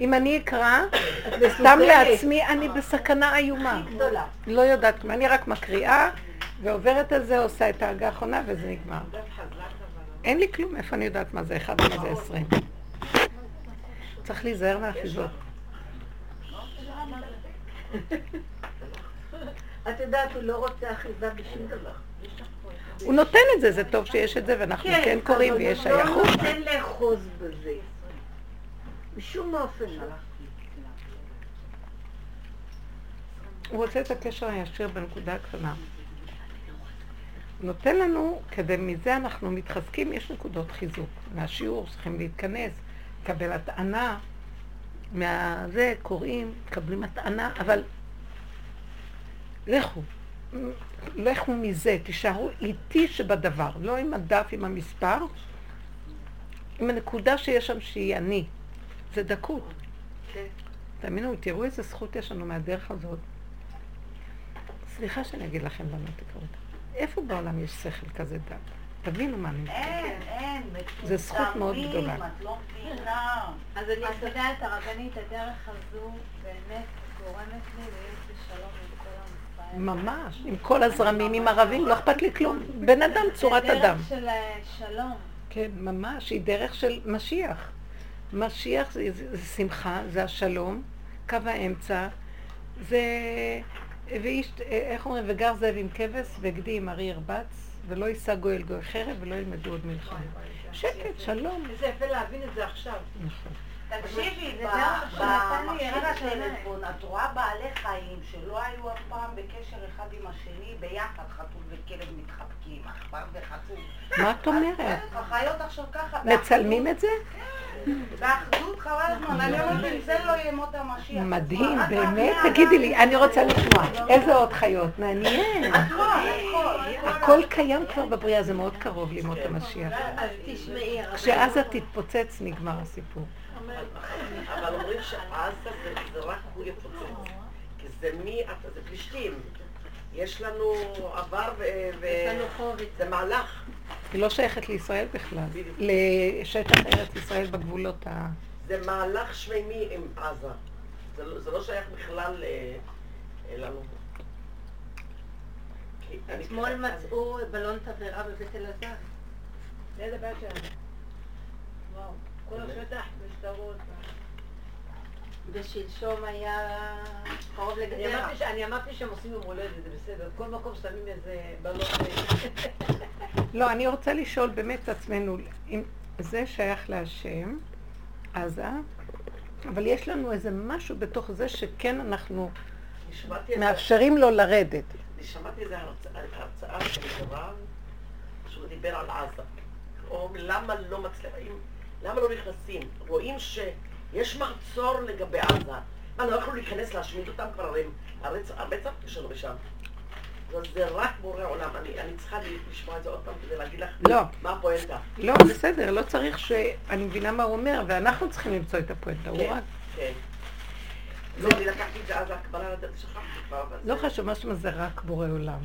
Speaker 1: אם אני אקרא, סתם. לעצמי, אני בסכנה איומה.
Speaker 4: הכי גדולה.
Speaker 1: לא יודעת אני רק מקריאה, ועוברת על זה, עושה את ההגה האחרונה, וזה נגמר.
Speaker 3: אבל.
Speaker 1: אין לי כלום, איפה אני יודעת מה זה אחד ומה זה עשרים. צריך להיזהר מהאחיזות.
Speaker 4: את יודעת, הוא לא רוצה אחיזה בשום דבר.
Speaker 1: הוא נותן את זה, זה טוב שיש את זה, ואנחנו כן קוראים
Speaker 4: אבל
Speaker 1: ויש
Speaker 4: הוא לא
Speaker 1: שייכות.
Speaker 4: נותן לאחוז בזה. בשום אופן לא.
Speaker 1: הוא רוצה את הקשר הישיר בנקודה הקטנה. נותן לנו, כדי מזה אנחנו מתחזקים, יש נקודות חיזוק. מהשיעור צריכים להתכנס, לקבל הטענה, מהזה קוראים, מקבלים הטענה, אבל לכו, לכו מזה, תישארו איתי שבדבר, לא עם הדף, עם המספר, עם הנקודה שיש שם שהיא אני. זה דקות. תאמינו, תראו איזה זכות יש לנו מהדרך הזאת. סליחה שאני אגיד לכם למה תקראו אותה. איפה בעולם יש שכל כזה דת? תבינו מה אני
Speaker 3: מתכוונת. אין, אין.
Speaker 1: זה זכות מאוד גדולה.
Speaker 3: את לא מבינה. אז אני יודעת, הרבנית, הדרך הזו באמת גורמת לי להיות בשלום עם כל המספרים.
Speaker 1: ממש, עם כל הזרמים, עם ערבים, לא אכפת לי כלום. בן אדם, צורת אדם.
Speaker 2: זה דרך של אה, שלום.
Speaker 1: כן, ממש, היא דרך של משיח. משיח זה, זה, זה שמחה, זה השלום, קו האמצע, זה... ואיש, איך אומרים, וגר זאב עם כבש וגדי עם ארי ירבץ, ולא יישא גואל גוי חרב ולא ילמדו עוד מלחמה. שקט, שלום.
Speaker 4: איזה יפה להבין את זה עכשיו.
Speaker 1: נכון.
Speaker 3: תקשיבי, במכשיר הטלפון את רואה בעלי חיים שלא היו אף פעם בקשר אחד עם השני, ביחד חתול וכלב מתחבקים, עכבר וחתול.
Speaker 1: מה את אומרת?
Speaker 3: החיות עכשיו ככה.
Speaker 1: מצלמים את זה?
Speaker 3: באחדות חבל הזמן, אני אומרת אם זה לא ימות המשיח.
Speaker 1: מדהים, באמת? תגידי לי, אני רוצה לשמוע. איזה עוד חיות? מעניין. הכל קיים כבר בבריאה, זה מאוד קרוב לימות המשיח. כשעזה תתפוצץ, נגמר הסיפור.
Speaker 5: אבל אומרים שעזה זה רק הוא יפוצץ. כי זה מי, זה פלישתים. יש לנו עבר וזה מהלך.
Speaker 1: היא לא שייכת לישראל בכלל. לשטח ארץ ישראל בגבולות ה...
Speaker 5: זה מהלך שמימי עם עזה. זה לא, לא שייך בכלל לנו.
Speaker 3: אתמול מצאו בלון תבערה בבית אלעזר.
Speaker 4: זה הבעיה שלנו. וואו. כל השטח בשטרות.
Speaker 3: ושלשום היה קרוב לגדרה.
Speaker 4: אני אמרתי שהם עושים יום הולדת, זה בסדר. כל מקום שמים איזה בלון.
Speaker 1: לא, אני רוצה לשאול באמת את עצמנו, אם זה שייך להשם, עזה, אבל יש לנו איזה משהו בתוך זה שכן אנחנו מאפשרים לו לרדת.
Speaker 5: אני שמעתי איזה הרצאה של הרב, שהוא דיבר על עזה. או למה לא מצליחים, למה לא נכנסים? רואים שיש מחצור לגבי עזה. מה, לא יכלו להיכנס להשמיד אותם כבר, הרי הרצח יש לנו בשם. זה רק בורא עולם. אני, אני צריכה לשמוע את זה עוד פעם כדי להגיד לך
Speaker 1: לא.
Speaker 5: מה הפואנטה.
Speaker 1: לא, בסדר, לא צריך ש... אני מבינה מה הוא אומר, ואנחנו צריכים למצוא את הפואנטה.
Speaker 5: כן,
Speaker 1: הוא רק...
Speaker 5: כן. לא, אני לקחתי את זה אז הקבלה לדעת, שכחתי כבר.
Speaker 1: לא חשוב, מה שאומר זה רק בורא עולם.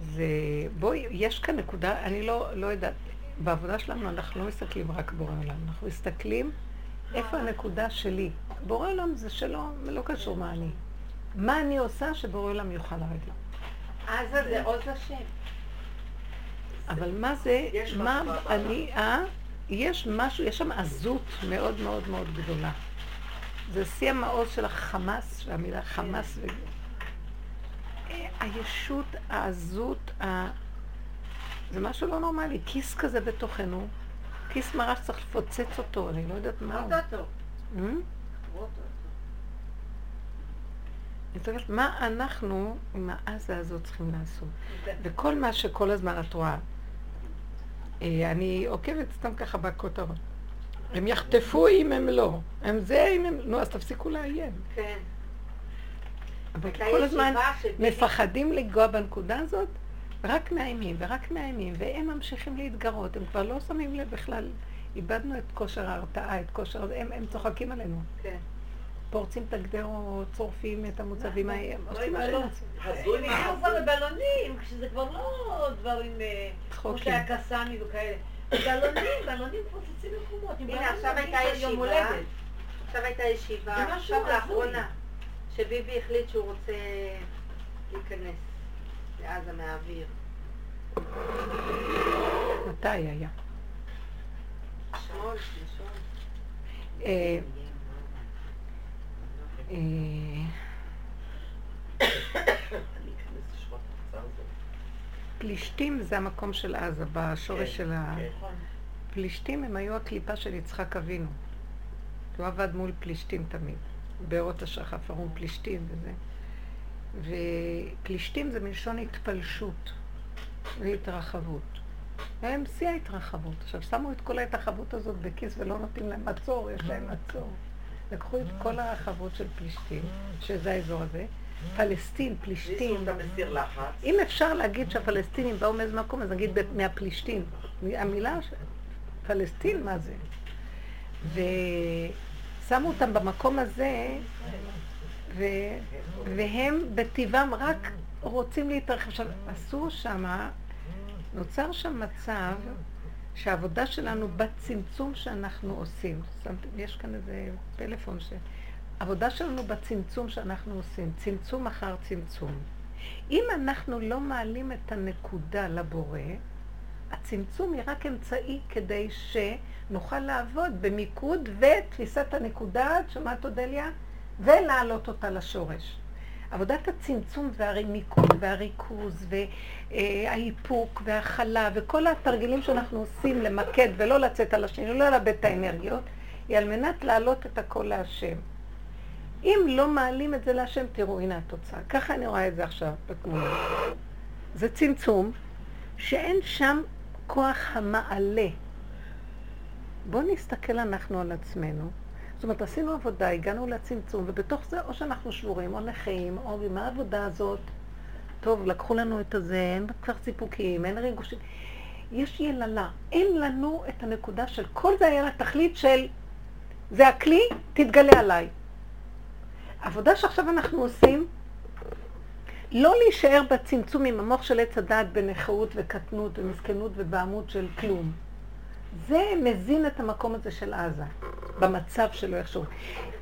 Speaker 1: זה... בואי, יש כאן נקודה, אני לא, לא יודעת, בעבודה שלנו אנחנו לא מסתכלים רק בורא עולם, אנחנו מסתכלים איפה הנקודה שלי. בורא עולם זה שלו, לא קשור מה אני. מה אני עושה שבורא עולם יוכל לרדת?
Speaker 3: עזה זה עוז השם.
Speaker 1: אבל מה זה, מה אני, אה? יש משהו, יש שם עזות מאוד מאוד מאוד גדולה. זה שיא המעוז של החמאס, המילה חמאס. ו... הישות, העזות, ה... זה משהו לא נורמלי, כיס כזה בתוכנו, כיס מרש צריך לפוצץ אותו, אני לא יודעת מה הוא. זאת אומרת, מה אנחנו עם העזה הזאת צריכים לעשות? וכל מה שכל הזמן את רואה, אה, אני עוקבת סתם ככה בכותרות. הם יחטפו אם הם לא. הם זה אם הם... נו, אז תפסיקו לאיים.
Speaker 3: כן.
Speaker 1: אבל כל הזמן מפחדים לגוע בנקודה הזאת, רק מאיימים ורק מאיימים, והם ממשיכים להתגרות, הם כבר לא שמים לב בכלל. איבדנו את כושר ההרתעה, את כושר... הם, הם צוחקים עלינו.
Speaker 3: כן.
Speaker 1: פורצים את הגדרות, צורפים את המוצבים ההם,
Speaker 5: עושים מה שהם רוצים.
Speaker 4: הזוי מה כבר בבלונים, כשזה כבר לא דברים כמו שהיה קסאמי וכאלה. בלונים, בלונים פוצצים מקומות.
Speaker 3: הנה, עכשיו הייתה ישיבה, עכשיו הייתה ישיבה, עכשיו לאחרונה, שביבי החליט שהוא רוצה להיכנס לעזה מהאוויר.
Speaker 1: מתי היה?
Speaker 3: שמאל, שלשום.
Speaker 1: פלישתים זה המקום של עזה, בשורש
Speaker 5: כן,
Speaker 1: של ה...
Speaker 5: כן.
Speaker 1: פלישתים הם היו הקליפה של יצחק אבינו. הוא עבד מול פלישתים תמיד. בארות השחף, ארון פלישתים וזה. ופלישתים זה מלשון התפלשות והתרחבות. הם שיא ההתרחבות. עכשיו, שמו את כל ההתרחבות הזאת בכיס ולא נותנים להם מצור, יש להם מצור. לקחו את כל הרחבות של פלישתים, שזה האזור הזה, פלסטין, פלישתים. אם אפשר להגיד שהפלסטינים באו מאיזה מקום, אז נגיד מהפלישתים. המילה פלסטין, מה זה? ושמו אותם במקום הזה, ו... והם בטבעם רק רוצים להתרחב. עכשיו, עשו שם, נוצר שם מצב שהעבודה שלנו בצמצום שאנחנו עושים, יש כאן איזה פלאפון ש... עבודה שלנו בצמצום שאנחנו עושים, צמצום אחר צמצום. אם אנחנו לא מעלים את הנקודה לבורא, הצמצום היא רק אמצעי כדי שנוכל לעבוד במיקוד ותפיסת הנקודה, את שומעת אודליה? ולהעלות אותה לשורש. עבודת הצמצום והמיקוד והריכוז והאיפוק וההכלה וכל התרגילים שאנחנו עושים למקד ולא לצאת על השני, לא לאבד את האנרגיות, היא על מנת להעלות את הכל להשם. אם לא מעלים את זה להשם, תראו, הנה התוצאה. ככה אני רואה את זה עכשיו בתמונה. זה צמצום שאין שם כוח המעלה. בואו נסתכל אנחנו על עצמנו. זאת אומרת, עשינו עבודה, הגענו לצמצום, ובתוך זה או שאנחנו שבורים, או נכים, או מה העבודה הזאת? טוב, לקחו לנו את הזה, אין כבר סיפוקים, אין ריגושים. יש יללה. אין לנו את הנקודה של כל זה היה לתכלית של זה הכלי, תתגלה עליי. עבודה שעכשיו אנחנו עושים, לא להישאר בצמצום עם המוח של עץ הדעת בנכאות וקטנות ומסכנות ובעמוד של כלום. זה מזין את המקום הזה של עזה, במצב שלו איכשהו.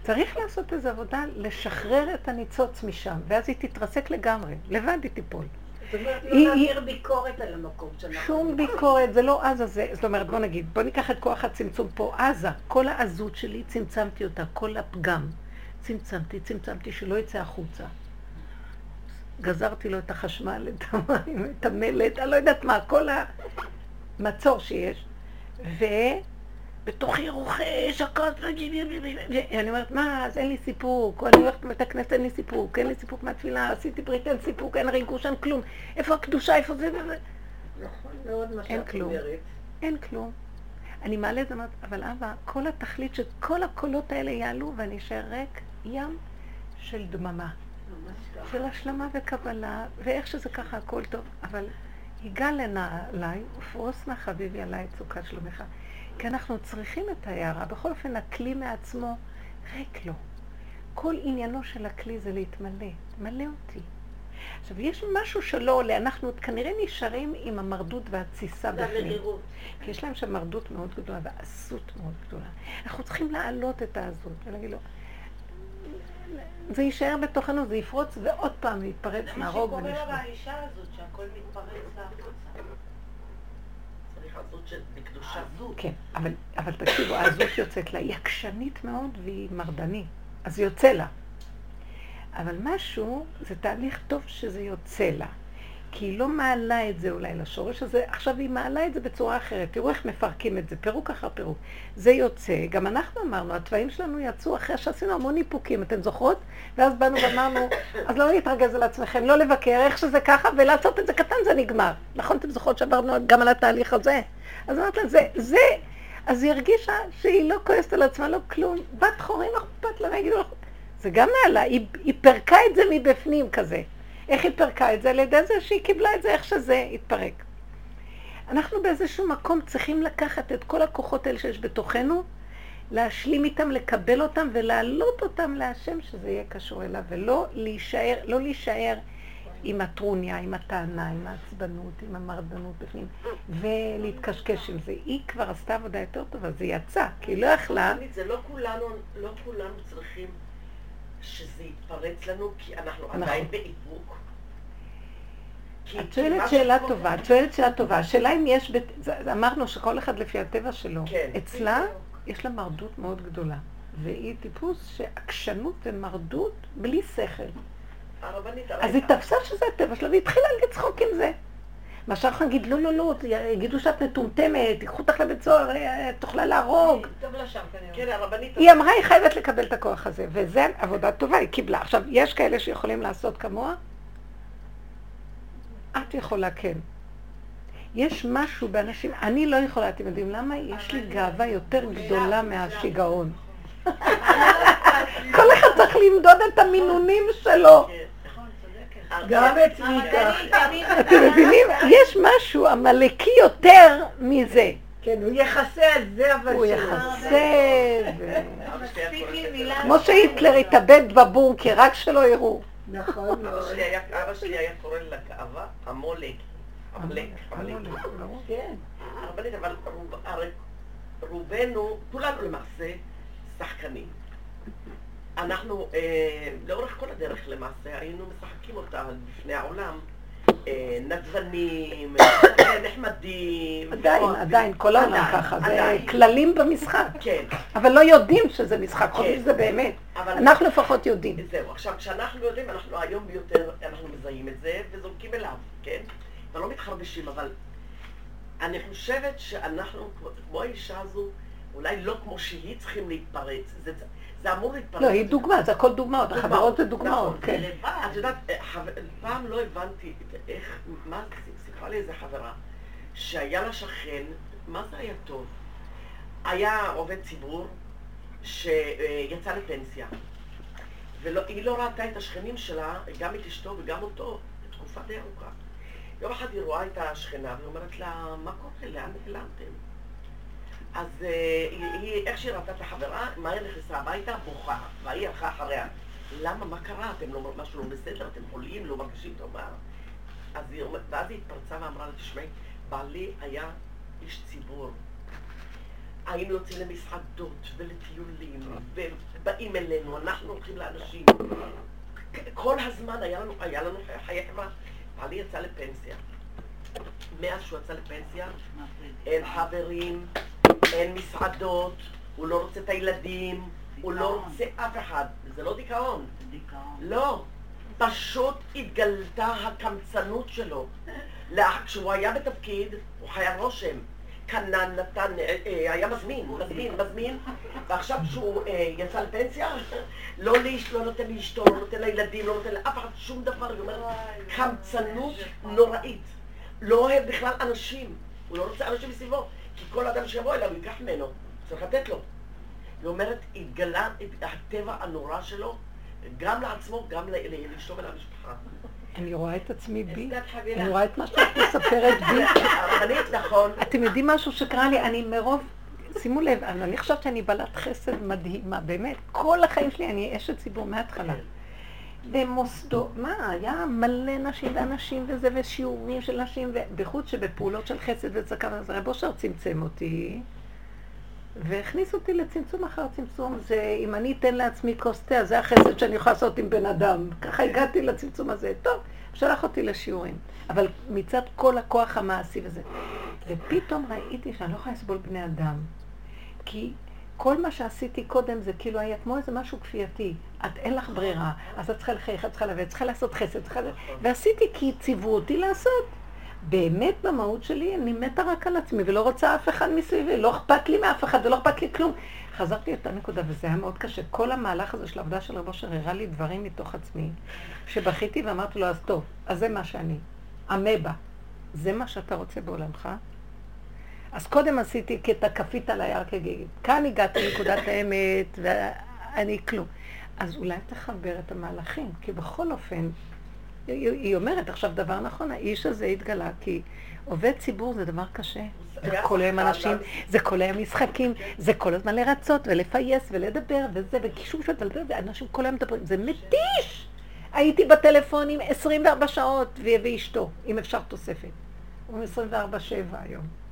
Speaker 1: צריך לעשות איזו עבודה, לשחרר את הניצוץ משם, ואז היא תתרסק לגמרי, לבד היא תיפול.
Speaker 4: זאת אומרת, לא להעביר ביקורת על המקום שאנחנו...
Speaker 1: שום ביקורת, זה לא עזה זה. זאת אומרת, בוא נגיד, בוא ניקח את כוח הצמצום פה, עזה. כל העזות שלי, צמצמתי אותה, כל הפגם. צמצמתי, צמצמתי, שלא יצא החוצה. גזרתי לו את החשמל, את המים, את המלט, אני לא יודעת מה, כל המצור שיש. ובתוכי רוחש הכוס, ואני אומרת, מה, אז אין לי סיפוק, אני הולכת לבית הכנסת, אין לי סיפוק, אין לי סיפוק מהתפילה, עשיתי ברית, אין סיפוק, אין ריגוש, אין כלום. איפה הקדושה, איפה זה וזה?
Speaker 4: נכון מאוד מה
Speaker 1: שאת אומרת. אין כלום. אני מעלה את זה, אבל אבא, כל התכלית שכל הקולות האלה יעלו ואני אשאר ריק ים של דממה. של השלמה וקבלה, ואיך שזה ככה הכל טוב, אבל היגע לנא עליי, ופרוס נא חביבי עליי את סוכת שלומך. כי אנחנו צריכים את ההערה. בכל אופן, הכלי מעצמו ריק לו. כל עניינו של הכלי זה להתמלא. מלא אותי. עכשיו, יש משהו שלא עולה, אנחנו כנראה נשארים עם המרדות והתסיסה בפנים. כי יש להם שם מרדות מאוד גדולה ועזות מאוד גדולה. אנחנו צריכים להעלות את העזות ולהגיד לו, זה יישאר בתוכנו, זה יפרוץ ועוד פעם יתפרץ, נהרוג
Speaker 3: ונשמע. זה מה שקורה לאישה הזאת, שהכל מתפרץ להחוצה.
Speaker 1: כן, אבל, אבל תקשיבו, העזות יוצאת לה, היא עקשנית מאוד והיא מרדנית, אז יוצא לה. אבל משהו, זה תהליך טוב שזה יוצא לה. כי היא לא מעלה את זה אולי לשורש הזה, עכשיו היא מעלה את זה בצורה אחרת. תראו איך מפרקים את זה, פירוק אחר פירוק. זה יוצא, גם אנחנו אמרנו, התוואים שלנו יצאו אחרי שעשינו המון איפוקים, אתן זוכרות? ואז באנו ואמרנו, אז לא להתרגז על עצמכם, לא לבקר, איך שזה ככה, ולעשות את זה קטן זה נגמר. נכון, אתן זוכרות שעברנו גם על התהליך הזה? אז אמרת לה, זה, זה, אז היא הרגישה שהיא לא כועסת על עצמה, לא כלום. בת חורים, אכפת לה, ויגידו לך, זה גם מעלה, היא, היא פרקה את זה מבפנים כזה. איך היא פרקה את זה? על ידי זה שהיא קיבלה את זה, איך שזה התפרק. אנחנו באיזשהו מקום צריכים לקחת את כל הכוחות האלה שיש בתוכנו, להשלים איתם, לקבל אותם ולהעלות אותם להשם שזה יהיה קשור אליו, ולא להישאר, לא להישאר עם הטרוניה, עם הטענה, עם העצבנות, עם המרדנות בפנים, ולהתקשקש עם זה. היא כבר עשתה עבודה יותר טובה, זה יצא, כי היא לא יכלה...
Speaker 5: זה לא כולנו, לא כולנו צריכים שזה יתפרץ לנו, כי אנחנו נכון. עדיין באיפוק.
Speaker 1: את שואלת שאלה טובה, את שואלת שאלה טובה. השאלה אם יש, אמרנו שכל אחד לפי הטבע שלו.
Speaker 5: כן.
Speaker 1: אצלה יש לה מרדות מאוד גדולה. והיא טיפוס שעקשנות ומרדות בלי שכל. אז היא תפסה שזה הטבע שלה והתחילה לצחוק עם זה. מה שאנחנו נגיד, לא, לא, לא, יגידו שאת מטומטמת, ייקחו אותך לבית סוהר, אה, תוכלה להרוג.
Speaker 3: טוב לה שם כנראה.
Speaker 5: כן, הרבנית...
Speaker 1: היא אמרה, היא חייבת לקבל את הכוח הזה, וזו עבודה טובה, היא קיבלה. עכשיו, יש כאלה שיכולים לעשות כמוה? את יכולה, כן. יש משהו באנשים, אני לא יכולה, אתם יודעים למה? יש לי גאווה יותר גדולה מהשיגעון. כל אחד צריך למדוד את המינונים שלו.
Speaker 4: גם אצלי ככה.
Speaker 1: אתם מבינים? יש משהו עמלקי יותר מזה.
Speaker 4: כן, הוא יכסה על זה, אבל
Speaker 1: הוא
Speaker 5: לזה
Speaker 3: מילה.
Speaker 1: כמו שהיטלר התאבד בבונקר, רק שלא יראו.
Speaker 4: נכון
Speaker 5: אבא
Speaker 4: מאוד.
Speaker 5: שלי היה- אבא שלי היה קורא לגאווה המולק. עמלק, עמלק.
Speaker 4: כן.
Speaker 5: אבל רובנו, כולנו למעשה, שחקנים. אנחנו אה, לאורך כל הדרך למעשה היינו משחקים אותה בפני העולם. אה, נדבנים, אה, נחמדים.
Speaker 1: עדיין,
Speaker 5: אוהבים.
Speaker 1: עדיין, כל העולם ככה, זה
Speaker 5: עדיין.
Speaker 1: כללים במשחק.
Speaker 5: כן,
Speaker 1: אבל לא יודעים שזה משחק, חושבים
Speaker 5: כן.
Speaker 1: שזה באמת. אנחנו לפחות יודעים.
Speaker 5: זהו, עכשיו כשאנחנו יודעים, אנחנו היום ביותר, אנחנו מזהים את זה וזורקים אליו, כן? ולא מתחרבשים, אבל אני חושבת שאנחנו, כמו- כמו האישה הזו, אולי לא כמו שהיא צריכים להתפרץ, זה, זה אמור להתפרץ.
Speaker 1: לא, היא דוגמה, זה הכל דוגמאות, החברות זה דוגמאות,
Speaker 5: נכון.
Speaker 1: כן.
Speaker 5: את יודעת, אה, פעם לא הבנתי איך, מה, סיפרה לי איזה חברה, שהיה לה שכן, מה זה היה טוב? היה עובד ציבור שיצא לפנסיה, והיא לא ראתה את השכנים שלה, גם את אשתו וגם אותו, תקופה די ארוכה. יום אחד היא רואה את השכנה והיא אומרת לה, מה קורה? לאן נעלמתם? אז אה, היא, איך שהיא את החברה, מהר נכנסה הביתה, בוכה, והיא הלכה אחריה. למה, מה קרה? אתם לא, משהו לא בסדר? אתם חולים? לא מרגישים טוב? אז היא, ואז היא התפרצה ואמרה לה, תשמעי, בעלי היה איש ציבור. היינו יוצאים למסעדות ולטיולים, ובאים אלינו, אנחנו הולכים לאנשים. כל הזמן היה לנו, היה לנו חיי חברה. בעלי יצא לפנסיה. מאז שהוא יצא לפנסיה, אין חברים, אין מסעדות, הוא לא רוצה את הילדים, הוא לא רוצה אף אחד. זה לא דיכאון. לא. פשוט התגלתה הקמצנות שלו. כשהוא היה בתפקיד, הוא חייב רושם. קנן, נתן, אה, אה, היה מזמין, מזמין, מזמין, ועכשיו כשהוא אה, יצא לפנסיה, לא לאיש, לא נותן לאשתו, לא נותן לילדים, לא נותן לאף אחד שום דבר, היא אומרת, קמצנות נוראית. לא אוהב בכלל אנשים, הוא לא רוצה אנשים מסביבו, כי כל אדם שיבוא אליו ייקח ממנו, צריך לתת לו. היא אומרת, התגלה את הטבע הנורא שלו, גם לעצמו, גם לאשתו ולמשפחה.
Speaker 1: אני רואה את עצמי בי. אני רואה את מה שאת מספרת בי.
Speaker 5: הרבנית, נכון,
Speaker 1: אתם יודעים משהו שקרה לי? אני מרוב, שימו לב, אני חושבת שאני בעלת חסד מדהימה, באמת. כל החיים שלי אני אשת ציבור מההתחלה. במוסדות, מה, היה מלא נשים ואנשים וזה, ושיעורים של נשים, ובייחוד שבפעולות של חסד וצדקה, אז רב אושר צמצם אותי, והכניס אותי לצמצום אחר צמצום. זה, אם אני אתן לעצמי כוס תה, זה החסד שאני יכולה לעשות עם בן אדם. ככה הגעתי לצמצום הזה. טוב, שלח אותי לשיעורים. אבל מצד כל הכוח המעשי וזה. ופתאום ראיתי שאני לא יכולה לסבול בני אדם. כי כל מה שעשיתי קודם זה כאילו היה כמו איזה משהו כפייתי. את אין לך ברירה, אז את צריכה לחייך, את צריכה את צריכה לעשות חסד, צריכה... ועשיתי כי ציוו אותי לעשות. באמת במהות שלי אני מתה רק על עצמי ולא רוצה אף אחד מסביבי, לא אכפת לי מאף אחד ולא אכפת לי כלום. חזרתי לאותה נקודה וזה היה מאוד קשה. כל המהלך הזה של העבודה של רבו אושר הראה לי דברים מתוך עצמי, שבכיתי ואמרתי לו, אז טוב, אז זה מה שאני. אמבה. זה מה שאתה רוצה בעולמך? אז קודם עשיתי קטע כפית על היער כגיגית. כאן הגעתי לנקודת האמת, ואני כלום. אז אולי תחבר את המהלכים, כי בכל אופן, היא, אומרת עכשיו דבר נכון, האיש הזה התגלה, כי עובד ציבור זה דבר קשה. זה כל היום אנשים, זה כל היום משחקים, זה כל הזמן לרצות ולפייס ולדבר וזה, וקישור שעות ולדבר, ואנשים כל היום מדברים, זה מתיש! הייתי בטלפונים 24 שעות, ואשתו, אם אפשר תוספת. הוא 24-7 היום.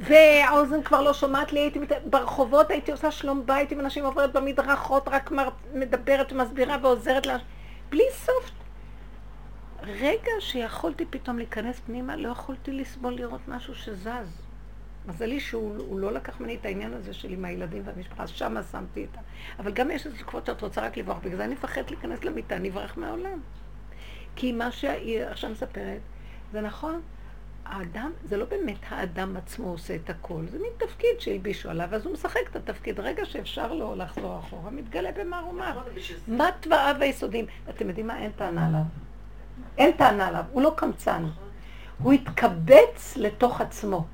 Speaker 1: והאוזן כבר לא שומעת לי, הייתי מת... ברחובות הייתי עושה שלום בית עם אנשים עוברת במדרכות, רק מר... מדברת ומסבירה ועוזרת לה, בלי סוף. רגע שיכולתי פתאום להיכנס פנימה, לא יכולתי לסבול לראות משהו שזז. מזלי שהוא הוא לא לקח ממני את העניין הזה שלי עם הילדים והמשפחה, שמה שמתי את ה... אבל גם יש איזה תקוות שאת רוצה רק לברוח, בגלל זה אני מפחדת להיכנס למיטה, אני אברח מהעולם. כי מה שהיא עכשיו מספרת, זה נכון, האדם, זה לא באמת האדם עצמו עושה את הכל, זה מין תפקיד שהלבישו עליו, אז הוא משחק את התפקיד. רגע שאפשר לו לחזור אחורה, מתגלה
Speaker 5: בשביל זה-
Speaker 1: מה תוואיו היסודיים? אתם יודעים מה? אין טענה עליו. אין טענה עליו, הוא לא קמצן. הוא התקבץ לתוך עצמו.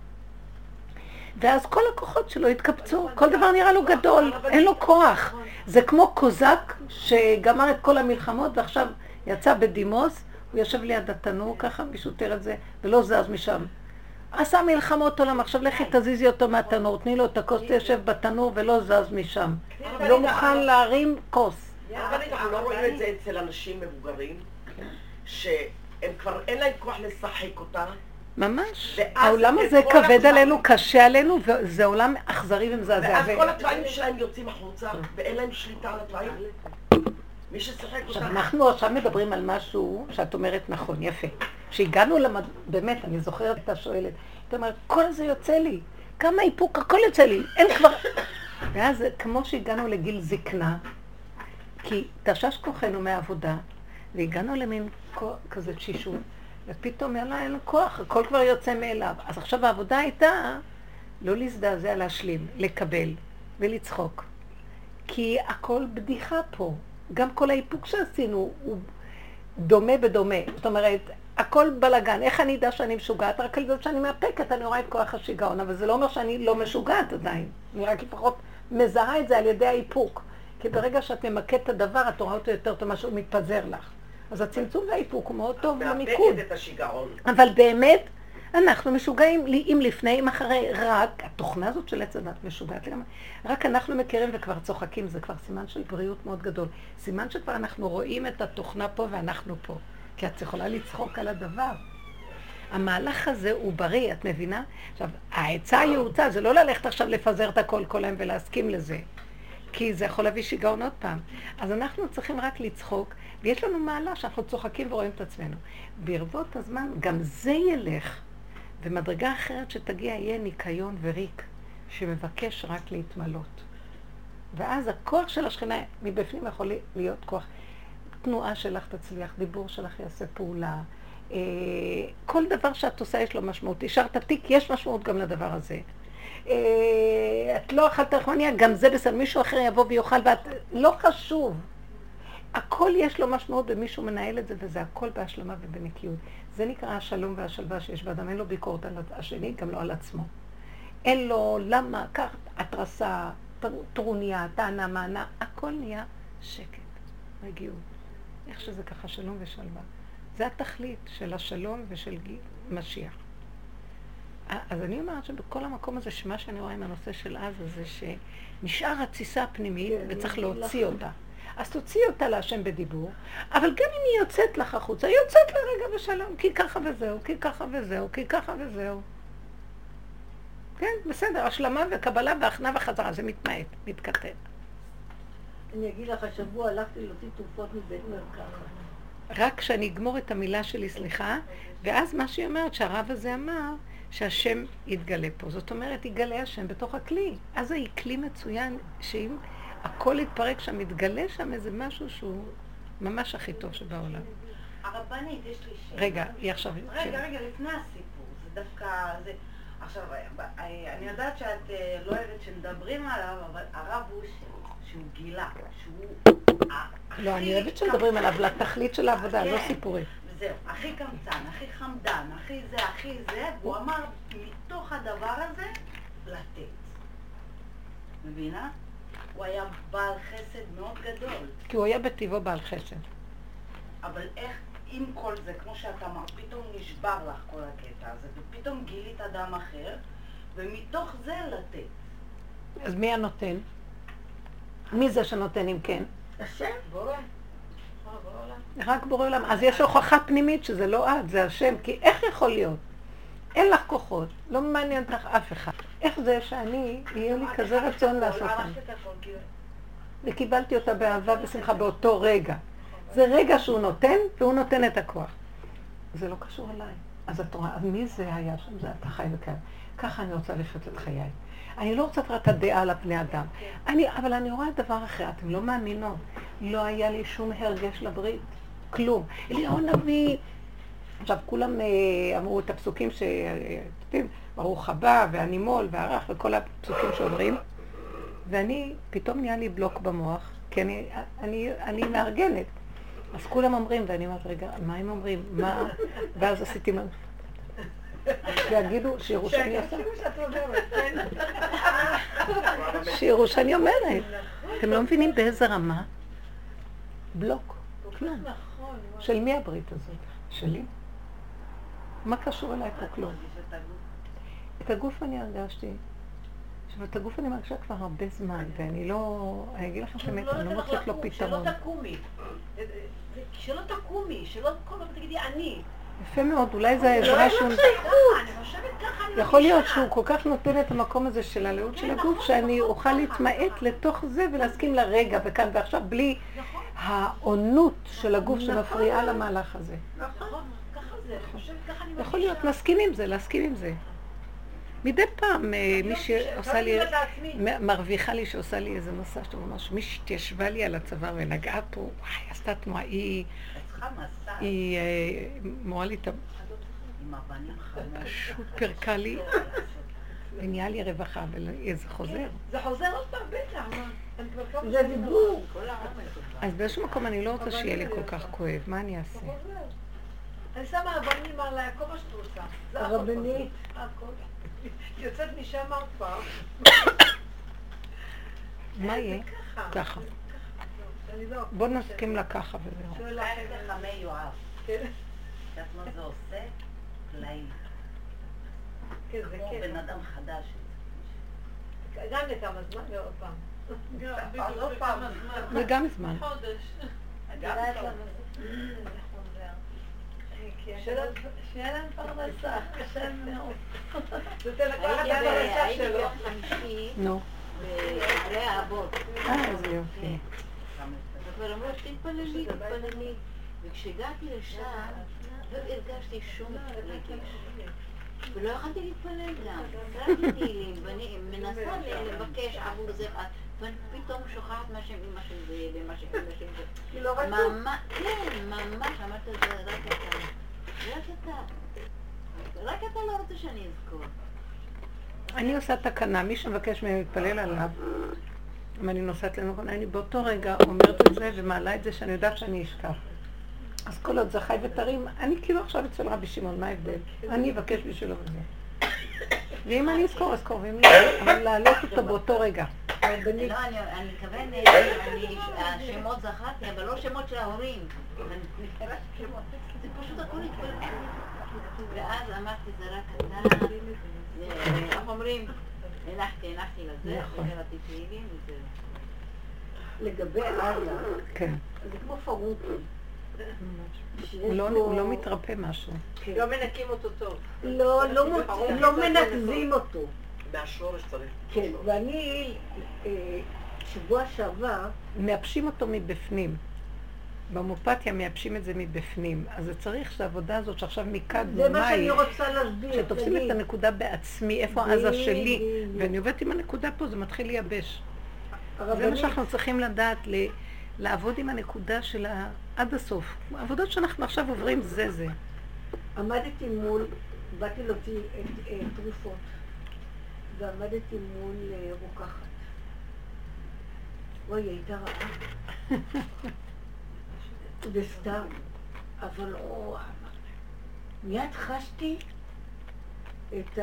Speaker 1: ואז כל הכוחות שלו התקבצו, כל דבר נראה לו גדול, אין לו כוח. זה כמו קוזק שגמר את כל המלחמות ועכשיו יצא בדימוס, הוא יושב ליד התנור ככה, מישהו תיאר את זה, ולא זז משם. עשה מלחמות עולם, עכשיו לכי תזיזי אותו מהתנור, תני לו את הכוס, תשב בתנור ולא זז משם. לא מוכן להרים כוס.
Speaker 5: אבל אנחנו לא רואים את זה אצל אנשים מבוגרים, שהם כבר אין להם כוח לשחק אותה.
Speaker 1: ממש. העולם הזה כבד עלינו, קשה עלינו, וזה עולם אכזרי ומזעזע.
Speaker 5: ואז כל התוואים שלהם יוצאים החוצה, ואין להם שליטה על התוואים. מי ששיחק
Speaker 1: עכשיו,
Speaker 5: אותה...
Speaker 1: אנחנו עכשיו מדברים על משהו שאת אומרת נכון, יפה. כשהגענו למד... באמת, אני זוכרת את השואלת, את אומרת, כל זה יוצא לי, כמה איפוק, הכל יוצא לי, אין כבר... ואז כמו שהגענו לגיל זקנה, כי תשש כוחנו מהעבודה, והגענו למין כוח, כזה תשישות, ופתאום יאללה, אין לו כוח, הכל כבר יוצא מאליו. אז עכשיו העבודה הייתה לא להזדעזע, להשלים, לקבל ולצחוק. כי הכל בדיחה פה. גם כל האיפוק שעשינו הוא דומה בדומה. זאת אומרת, הכל בלאגן. איך אני אדע שאני משוגעת? רק על זה שאני מאפקת, אני רואה את כוח השיגעון, אבל זה לא אומר שאני לא משוגעת עדיין. אני רק לפחות מזהה את זה על ידי האיפוק. כי ברגע שאת ממקדת את הדבר, את רואה אותו יותר טוב, משהו מתפזר לך. אז הצמצום והאיפוק הוא מאוד טוב למיקוד.
Speaker 5: מאבקת את השיגעון.
Speaker 1: אבל באמת, אנחנו משוגעים, אם לפני, אם אחרי, רק התוכנה הזאת של עץ הדת משוגעת לגמרי. רק אנחנו מכירים וכבר צוחקים, זה כבר סימן של בריאות מאוד גדול. סימן שכבר אנחנו רואים את התוכנה פה ואנחנו פה. כי את יכולה לצחוק על הדבר. המהלך הזה הוא בריא, את מבינה? עכשיו, העצה היעוצה זה לא ללכת עכשיו לפזר את הכל כל היום ולהסכים לזה. כי זה יכול להביא שיגעון עוד פעם. אז אנחנו צריכים רק לצחוק, ויש לנו מעלה שאנחנו צוחקים ורואים את עצמנו. ברבות הזמן גם זה ילך, ומדרגה אחרת שתגיע יהיה ניקיון וריק, שמבקש רק להתמלות. ואז הכוח של השכינה מבפנים יכול להיות כוח. תנועה שלך תצליח, דיבור שלך יעשה פעולה. אה, כל דבר שאת עושה יש לו משמעות. השארת תיק, יש משמעות גם לדבר הזה. אה, את לא אכלת רחמניה, גם זה בסדר. מישהו אחר יבוא ויאכל ואת... לא חשוב. הכל יש לו משמעות ומישהו מנהל את זה, וזה הכל בהשלמה ובנקיות. זה נקרא השלום והשלווה שיש באדם. אין לו ביקורת על השני, גם לא על עצמו. אין לו למה, כך, התרסה, טר- טרוניה, טענה, מענה, הכל נהיה שקט, רגיעות. איך שזה ככה, שלום ושלווה. זה התכלית של השלום ושל משיח. אז אני אומרת שבכל המקום הזה, שמה שאני רואה עם הנושא של עזה, זה שנשאר התסיסה הפנימית
Speaker 4: כן,
Speaker 1: וצריך להוציא
Speaker 4: לך-
Speaker 1: אותה. אז תוציאי אותה להשם בדיבור, אבל גם אם היא יוצאת לך החוצה, היא יוצאת לרגע בשלום, כי ככה וזהו, כי ככה וזהו, כי ככה וזהו. כן, בסדר, השלמה וקבלה והכנעה וחזרה, זה מתמעט, מתכתב.
Speaker 4: אני אגיד לך, השבוע הלכתי להוציא תרופות מבית מרקחת.
Speaker 1: רק כשאני אגמור את המילה שלי, סליחה, ואז מה שהיא אומרת, שהרב הזה אמר, שהשם יתגלה פה. זאת אומרת, יתגלה השם בתוך הכלי. אז היא כלי מצוין, שאם הכל יתפרק שם, יתגלה שם איזה משהו שהוא ממש הכי טוב שבעולם.
Speaker 3: הרבנית, יש לי שאלה.
Speaker 1: רגע, היא עכשיו...
Speaker 3: רגע, רגע, לפני הסיפור, זה דווקא, זה... עכשיו, אני יודעת שאת אה, לא אוהבת שמדברים עליו, אבל הרב הוא ש- שהוא גילה, שהוא...
Speaker 1: לא, אני אוהבת שמדברים עליו לתכלית של העבודה, לא
Speaker 3: כן.
Speaker 1: סיפורים.
Speaker 3: זהו, הכי קמצן, הכי חמדן, הכי זה, הכי זה, והוא אמר, מתוך הדבר הזה, לתת. מבינה? הוא היה בעל חסד מאוד גדול.
Speaker 1: כי הוא היה בטבעו בעל חסד.
Speaker 3: אבל איך, עם כל זה, כמו שאת אמרת, פתאום נשבר לך כל הקטע הזה, ופתאום גילית אדם אחר, ומתוך זה לתת.
Speaker 1: אז מי הנותן? מי זה שנותן אם כן?
Speaker 4: השם?
Speaker 3: בורא. בורא עולם.
Speaker 1: רק בורא עולם. אז יש הוכחה פנימית שזה לא את, זה השם. כי איך יכול להיות? אין לך כוחות, לא מעניין אותך אף אחד. איך זה שאני, יהיה לי כזה רצון לעשות
Speaker 3: את
Speaker 1: וקיבלתי אותה באהבה ושמחה באותו רגע. זה רגע שהוא נותן, והוא נותן את הכוח. זה לא קשור אליי. אז את רואה, מי זה היה שם? זה אתה חי וקיים. ככה אני רוצה לחיות את חיי. אני לא רוצה רק את הדעה על הבני אדם. אני, אבל אני רואה דבר אחר, אתם לא מאמינות. לא היה לי שום הרגש לברית. כלום. אליהו הנביא עכשיו, כולם אה, אמרו את הפסוקים ש... ברוך הבא, והנימול, והרך, וכל הפסוקים שאומרים, ואני, פתאום נהיה לי בלוק במוח, כי אני, אני, אני מארגנת. אז כולם אומרים, ואני אומרת, רגע, מה הם אומרים? מה? ואז עשיתי מה... ויגידו, שיראו שאני עושה. שיראו שאני אומרת. אתם לא מבינים באיזה רמה? בלוק. כלום.
Speaker 3: נכון,
Speaker 1: של מי הברית הזאת? שלי? מה קשור אליי פה כלום? את הגוף אני הרגשתי. עכשיו, את הגוף אני מרגישה כבר הרבה זמן, ואני לא... אני אגיד לכם באמת, אני לא מוצאת לו פתרון.
Speaker 6: שלא תקומי. שלא תקומי, שלא כל פעם תגידי אני.
Speaker 1: יפה מאוד, אולי זה העזרה שהוא...
Speaker 6: אני חושבת ככה, אני
Speaker 1: יכול להיות. שהוא כל כך נותן את המקום הזה של הלאות של הגוף, שאני אוכל להתמעט לתוך זה ולהסכים לרגע וכאן ועכשיו, בלי העונות של הגוף שמפריעה למהלך הזה.
Speaker 6: נכון, זה, אני חושבת ככה אני מרגישה.
Speaker 1: יכול להיות, להסכים עם זה, להסכים עם זה. מדי פעם אה, מישהי עושה לי, מ- מרוויחה לי שעושה לי איזה מסע שאתה ממש, מישהי התיישבה לי על הצוואר ונגעה פה, וואי, עשתה תנועה, היא, היא אה, מורה לי את ה... פשוט פירקה לי, ונהיה לי רווחה, וזה חוזר.
Speaker 6: זה חוזר עוד פעם, בטח, כמה
Speaker 3: זה דיבור.
Speaker 1: אז באיזשהו מקום אני לא רוצה שיהיה לי כל כך כואב, מה אני אעשה?
Speaker 6: אני שמה אבנים על כל מה שאת רוצה.
Speaker 3: הרבנית.
Speaker 6: יוצאת משם פעם.
Speaker 1: מה יהיה?
Speaker 6: ככה. לא...
Speaker 1: בוא נסכים לה ככה וזהו.
Speaker 6: שואל
Speaker 4: קח
Speaker 6: אחרת.
Speaker 4: את חמי יואב.
Speaker 6: כן,
Speaker 4: את יודעת מה זה עושה? פלאים.
Speaker 6: כן, זה
Speaker 4: כמו. בן אדם חדש.
Speaker 6: גם לכמה זמן ועוד פעם.
Speaker 4: עוד פעם.
Speaker 1: זה גם זמן.
Speaker 6: את יודעת למה זה חוזר. שיהיה להם פרנסה, קשה מאוד. נותן לכל אחד
Speaker 4: הייתי ב-
Speaker 6: פרנסה
Speaker 4: הייתי
Speaker 6: שלו.
Speaker 1: נו.
Speaker 4: בדברי האבות.
Speaker 1: אה, איזה יופי.
Speaker 4: אבל אמרו, תתפללי, תתפללי. וכשהגעתי לשם, לא הרגשתי שום רגש. ולא יכולתי להתפלל גם. קראתי תהילים, ואני מנסה לבקש עבור זה, פתאום שוכחת מה שם אמא של זה, ומה שם אמא של זה.
Speaker 6: כי לא רצו.
Speaker 4: כן, ממש, אמרת זה רק אתה. רק אתה. רק אתה לא רוצה שאני אזכור.
Speaker 1: אני עושה תקנה, מי שמבקש ממני להתפלל עליו, אם אני נוסעת לנכון, אני באותו רגע אומרת את זה ומעלה את זה שאני יודעת שאני אשכח. אז כל עוד זה חי וטרי, אני כאילו עכשיו אצל רבי שמעון, מה ההבדל? אני אבקש בשבילו וזה. ואם אני אזכור, אזכור, ואם לא, אבל להעלות אותו באותו רגע.
Speaker 3: הרבנית.
Speaker 4: לא, אני אני מתכוון, אני- השמות זכרתי, אבל לא שמות של ההורים. אני מכירה שמות. זה פשוט הכל התפלפל. ואז אמרתי, זה רק אתה, ואיך אומרים? הנחתי, הנחתי לזה,
Speaker 1: נכון.
Speaker 4: וקראתי תהילים, וזהו.
Speaker 3: לגבי עזה,
Speaker 1: כן.
Speaker 3: זה כמו פרוקי.
Speaker 1: הוא לא- הוא לא מתרפא משהו.
Speaker 6: לא מנקים אותו טוב.
Speaker 3: לא, לא לא מנקזים אותו.
Speaker 5: מהשורש צריך.
Speaker 3: כן, ואני אה, שבוע שעבר,
Speaker 1: מייבשים אותו מבפנים. בהומופתיה מייבשים את זה מבפנים. אז זה צריך שהעבודה הזאת שעכשיו מיקדנו,
Speaker 3: זה מה שאני? רוצה להסביר.
Speaker 1: שתופסים את. הנקודה בעצמי, איפה עזה שלי. ואני עובדת עם הנקודה פה, זה מתחיל לייבש. זה מה שאנחנו צריכים לדעת, לעבוד עם הנקודה של ה... עד הסוף. העבודות שאנחנו עכשיו עוברים זה זה.
Speaker 3: עמדתי מול, באתי להוציא אה, תרופות, ועמדתי מול אה, רוקחת. אוי, היא הייתה רעה. וסתם, אבל לא... מיד חשתי את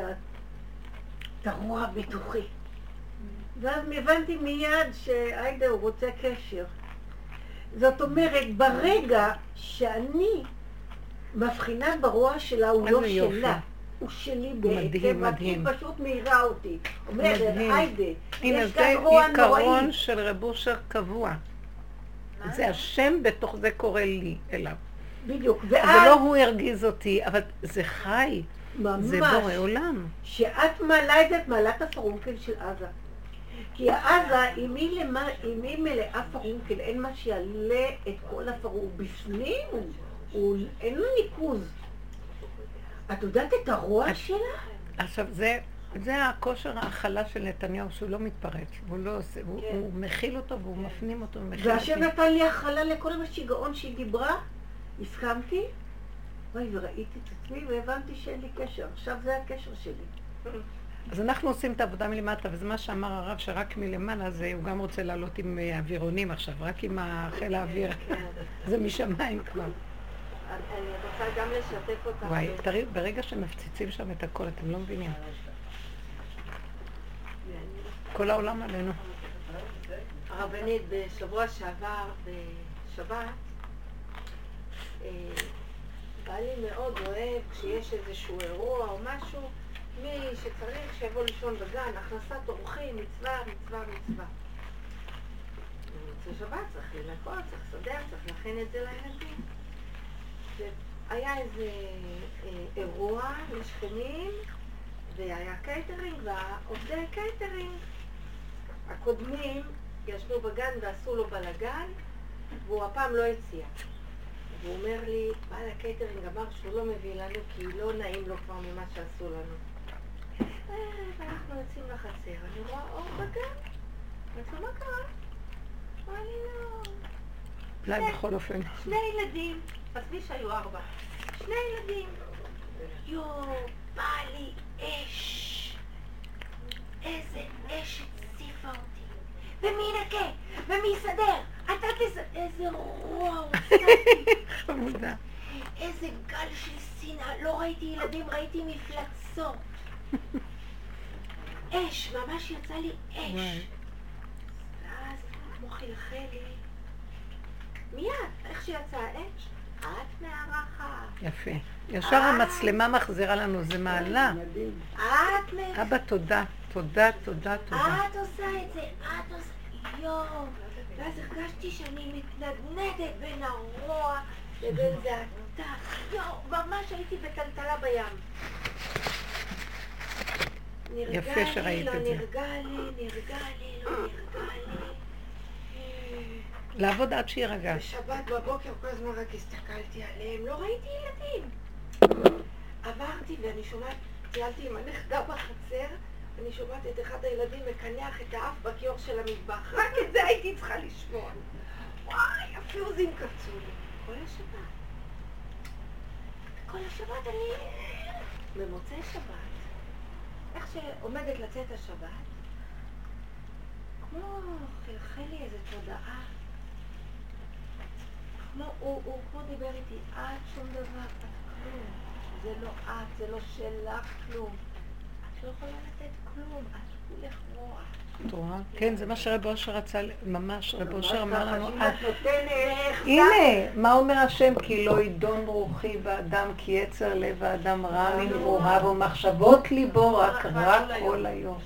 Speaker 3: הרוע בתוכי. ואז הבנתי מיד שעאידה הוא רוצה קשר. זאת אומרת, ברגע שאני מבחינה ברוע שלה, הוא לא. שלה. הוא שלי
Speaker 1: מדהים,
Speaker 3: בעצם, היא
Speaker 1: מדהים.
Speaker 3: פשוט מאירה אותי. אומרת,
Speaker 1: מדהים.
Speaker 3: היידה,
Speaker 1: הנה,
Speaker 3: יש
Speaker 1: זה
Speaker 3: כאן רוע נוראי.
Speaker 1: עיקרון של רב אושר קבוע. זה השם בתוך זה קורא לי אליו.
Speaker 3: בדיוק,
Speaker 1: זה
Speaker 3: ואז
Speaker 1: לא הוא הרגיז אותי, אבל זה חי. זה בורא
Speaker 3: ממש,
Speaker 1: עולם.
Speaker 3: שאת מעלה את זה, את מעלה את הפרונקל של עזה. כי עזה, אם היא, למה, אם היא מלאה פרונקל, אין מה שיעלה את כל הפרונקל. בפנים, הוא, הוא, אין לו ניקוז. את יודעת את הרוע שלה?
Speaker 1: עכשיו, זה, זה הכושר ההכלה של נתניהו, שהוא לא מתפרץ. הוא לא עושה, הוא,
Speaker 6: כן.
Speaker 1: הוא מכיל אותו והוא מפנים אותו ומכיל
Speaker 3: והשם. נתן לי הכלה לכל השיגעון שהיא דיברה, הסכמתי,
Speaker 4: אוי, וראיתי את עצמי והבנתי שאין לי קשר. עכשיו זה הקשר שלי.
Speaker 1: אז אנחנו עושים את העבודה מלמטה, וזה מה שאמר הרב, שרק מלמעלה זה, הוא גם רוצה לעלות עם אה, אווירונים עכשיו, רק עם חיל האוויר. זה משמיים כבר.
Speaker 3: אני רוצה גם לשתף אותך.
Speaker 1: וואי, תראי, ברגע שמפציצים שם את הכל, אתם לא מבינים. כל העולם עלינו.
Speaker 3: הרבנית, בשבוע שעבר, בשבת, אה, בעלי מאוד אוהב כשיש איזשהו אירוע או משהו, מי שצריך שיבוא לישון בגן, הכנסת אורחים, מצווה, מצווה, מצווה. במוצאי שבת צריך לנקות, צריך לסדר, צריך להכין את זה לילדים. והיה איזה אה, אירוע לשכנים, והיה קייטרינג, והעובדי קייטרינג הקודמים ישבו בגן ועשו לו בלאגן, והוא הפעם לא הציע. והוא אומר לי, בעל הקייטרינג אמר שהוא לא מביא לנו כי לא נעים לו כבר ממה שעשו לנו. ערב, אנחנו יוצאים לחצר, אני רואה אור בגן. אמרתי לו, מה קרה? אמר לי, לא.
Speaker 1: אולי בכל אופן.
Speaker 3: שני ילדים, עזבי שהיו ארבע. שני ילדים. יואו, בא לי אש. איזה אש הציפה אותי. ומי ינקה? ומי יסדר? אתה תסדר. איזה רוע.
Speaker 1: חמודה.
Speaker 3: איזה גל של שנאה. לא ראיתי ילדים, ראיתי מפלצות. אש, ממש יצא לי אש. ואז כמו חלחל לי. מיד, איך שיצא האש, את מארחת.
Speaker 1: יפה. ישר המצלמה מחזירה לנו, זה מעלה.
Speaker 3: את מ...
Speaker 1: אבא, תודה. תודה, תודה, תודה.
Speaker 3: את עושה את זה, את עושה... יואו. ואז הרגשתי שאני מתנדנדת בין הרוע לבין זעקתה. יואו, ממש הייתי בטלטלה בים.
Speaker 1: יפה
Speaker 3: לי,
Speaker 1: שראית
Speaker 3: לא
Speaker 1: את זה.
Speaker 3: נרגע לי, נרגע לי, לא נרגע לי.
Speaker 1: לעבוד עד שיירגע.
Speaker 3: בשבת בבוקר כל הזמן רק הסתכלתי עליהם, לא ראיתי ילדים. עברתי ואני שומעת, טיילתי עם הנכדה בחצר, אני שומעת את אחד הילדים מקנח את האף בכיור של המטבח. רק את זה הייתי צריכה לשמוע. וואי, הפיוזים קפצו לי. כל השבת. כל השבת אני... במוצאי שבת, איך שעומדת לצאת השבת, כמו חלחל לי איזו תודעה. כמו, הוא, הוא כמו דיבר איתי, את שום דבר, את כלום. זה לא את, זה לא שלך כלום. את לא יכולה לתת כלום, את כולך רוע.
Speaker 1: את רואה? כן, זה מה שרב אושר רצה, ממש, רב אושר אמר לנו,
Speaker 4: אם
Speaker 1: "את-
Speaker 4: את נותנת,
Speaker 1: הנה, מה אומר השם? כי לא ידון רוחי באדם, כי יצר לב האדם רע מנעוריו ומחשבות ליבו רק רע כל היום.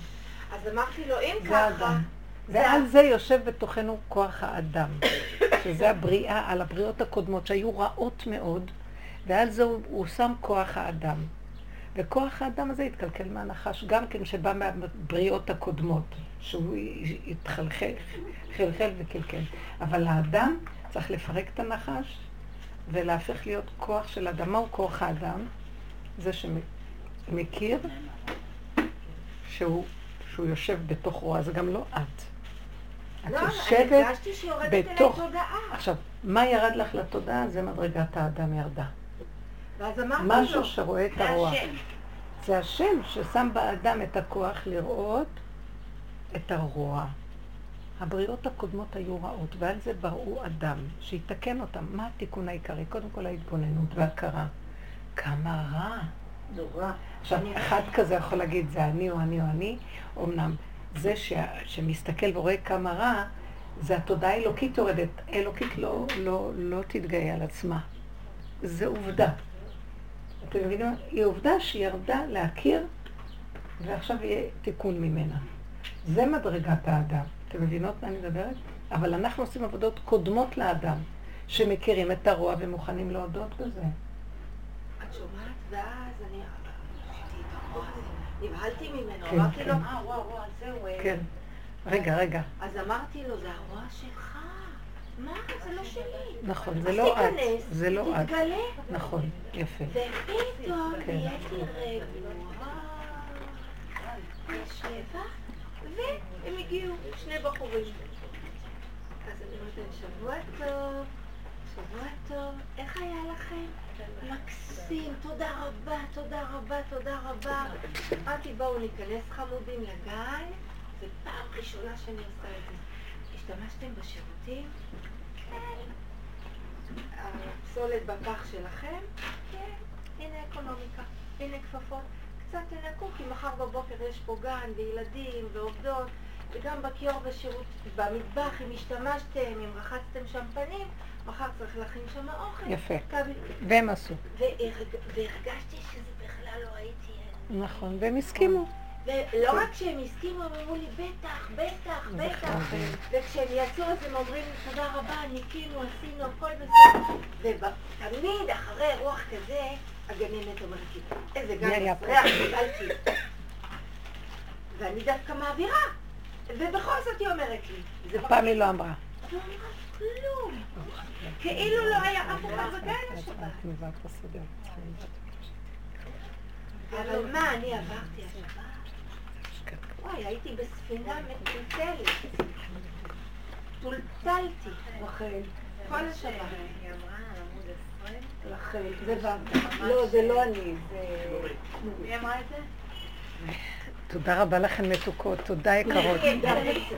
Speaker 3: אז אמרתי לו, אם ככה.
Speaker 1: ועל זה יושב בתוכנו כוח האדם, שזה הבריאה, על הבריאות הקודמות שהיו רעות מאוד, ועל זה הוא, הוא שם כוח האדם. וכוח האדם הזה התקלקל מהנחש, גם כן שבא מהבריאות הקודמות, שהוא התחלחל, חלחל וקלקל. אבל האדם צריך לפרק את הנחש ולהפך להיות כוח של אדם. מהו כוח האדם? זה שמכיר שהוא, שהוא יושב בתוך רוע, זה גם לא את. את
Speaker 3: לא, אני
Speaker 1: יושבת
Speaker 3: הרגשתי שיורדת אליי
Speaker 1: בתוך...
Speaker 3: תודעה.
Speaker 1: עכשיו, מה ירד לך לתודעה? זה מדרגת האדם ירדה.
Speaker 3: ואז אמרתי לו,
Speaker 1: משהו שרואה את
Speaker 3: זה
Speaker 1: הרוע.
Speaker 3: השם.
Speaker 1: זה השם ששם באדם את הכוח לראות את הרוע. הבריאות הקודמות היו רעות, ועל זה בראו אדם, שיתקן אותם. מה התיקון העיקרי? קודם כל ההתבוננות וההכרה. כמה רע.
Speaker 4: נורא.
Speaker 1: עכשיו, אחד כזה יכול להגיד, זה אני או אני או אני, אמנם זה ש... שמסתכל ורואה כמה רע, זה התודעה האלוקית יורדת. האלוקית לא, לא, לא תתגאה על עצמה. זה עובדה. אתם מבינים? היא עובדה שירדה להכיר, ועכשיו יהיה תיקון ממנה. זה מדרגת האדם. אתם מבינות מה אני מדברת? אבל אנחנו עושים עבודות קודמות לאדם, שמכירים את הרוע ומוכנים להודות בזה.
Speaker 3: את שומעת? ואז אני... נבהלתי ממנו,
Speaker 1: כן,
Speaker 3: אמרתי
Speaker 1: כן.
Speaker 3: לו, אה, וואו, וואו, זהו. אה."
Speaker 1: כן. רגע, רגע.
Speaker 3: אז אמרתי לו, זה הרוע שלך. מה? זה לא שלי.
Speaker 1: נכון, זה לא את. זה לא את.
Speaker 3: תתגלה.
Speaker 1: נכון, יפה.
Speaker 3: ופתאום
Speaker 1: כן.
Speaker 3: נהייתי רגועה בשבע, והם הגיעו, שני בחורים. אז אני אומרת להם, שבוע טוב, שבוע טוב, איך היה לכם? מקסים, תודה רבה, תודה רבה, תודה רבה. אמרתי, בואו ניכנס חמודים לגן, זו פעם ראשונה שאני עושה את זה. השתמשתם בשירותים? כן. הפסולת בפח שלכם? כן. הנה אקונומיקה, הנה כפפות. קצת תנקו, כי מחר בבוקר יש פה גן וילדים ועובדות, וגם בכיור בשירות, במטבח, אם השתמשתם, אם רחצתם שם פנים, מחר צריך להכין שם אוכל.
Speaker 1: יפה. והם עשו.
Speaker 3: והרג- והרגשתי שזה בכלל לא הייתי...
Speaker 1: נכון, והם הסכימו.
Speaker 3: ולא רק שהם הסכימו, הם אמרו לי, בטח, בטח, בטח.
Speaker 1: חייבים.
Speaker 3: וכשהם יצאו אז הם אומרים תודה רבה, ניקינו, עשינו, הכל בסדר. ותמיד אחרי אירוח כזה, הגננת אומרת לי, איזה גן
Speaker 1: מי היה פה?"
Speaker 3: מסריח, קיבלתי. ואני דווקא מעבירה. ובכל זאת היא אומרת לי.
Speaker 1: הפעם היא לא אמרה.
Speaker 3: לא אמרה כלום. כאילו לא היה אף אחד בגן השבת. אבל מה, אני עברתי השבת? וואי, הייתי בספינה מטולטלת. טולטלתי, רחל. כל השבת.
Speaker 2: היא אמרה על עמוד 20.
Speaker 4: רחל, זה ורדה. לא, זה לא אני, זה...
Speaker 2: מי אמרה את זה?
Speaker 1: תודה רבה לכן מתוקות, תודה יקרות.
Speaker 3: אני.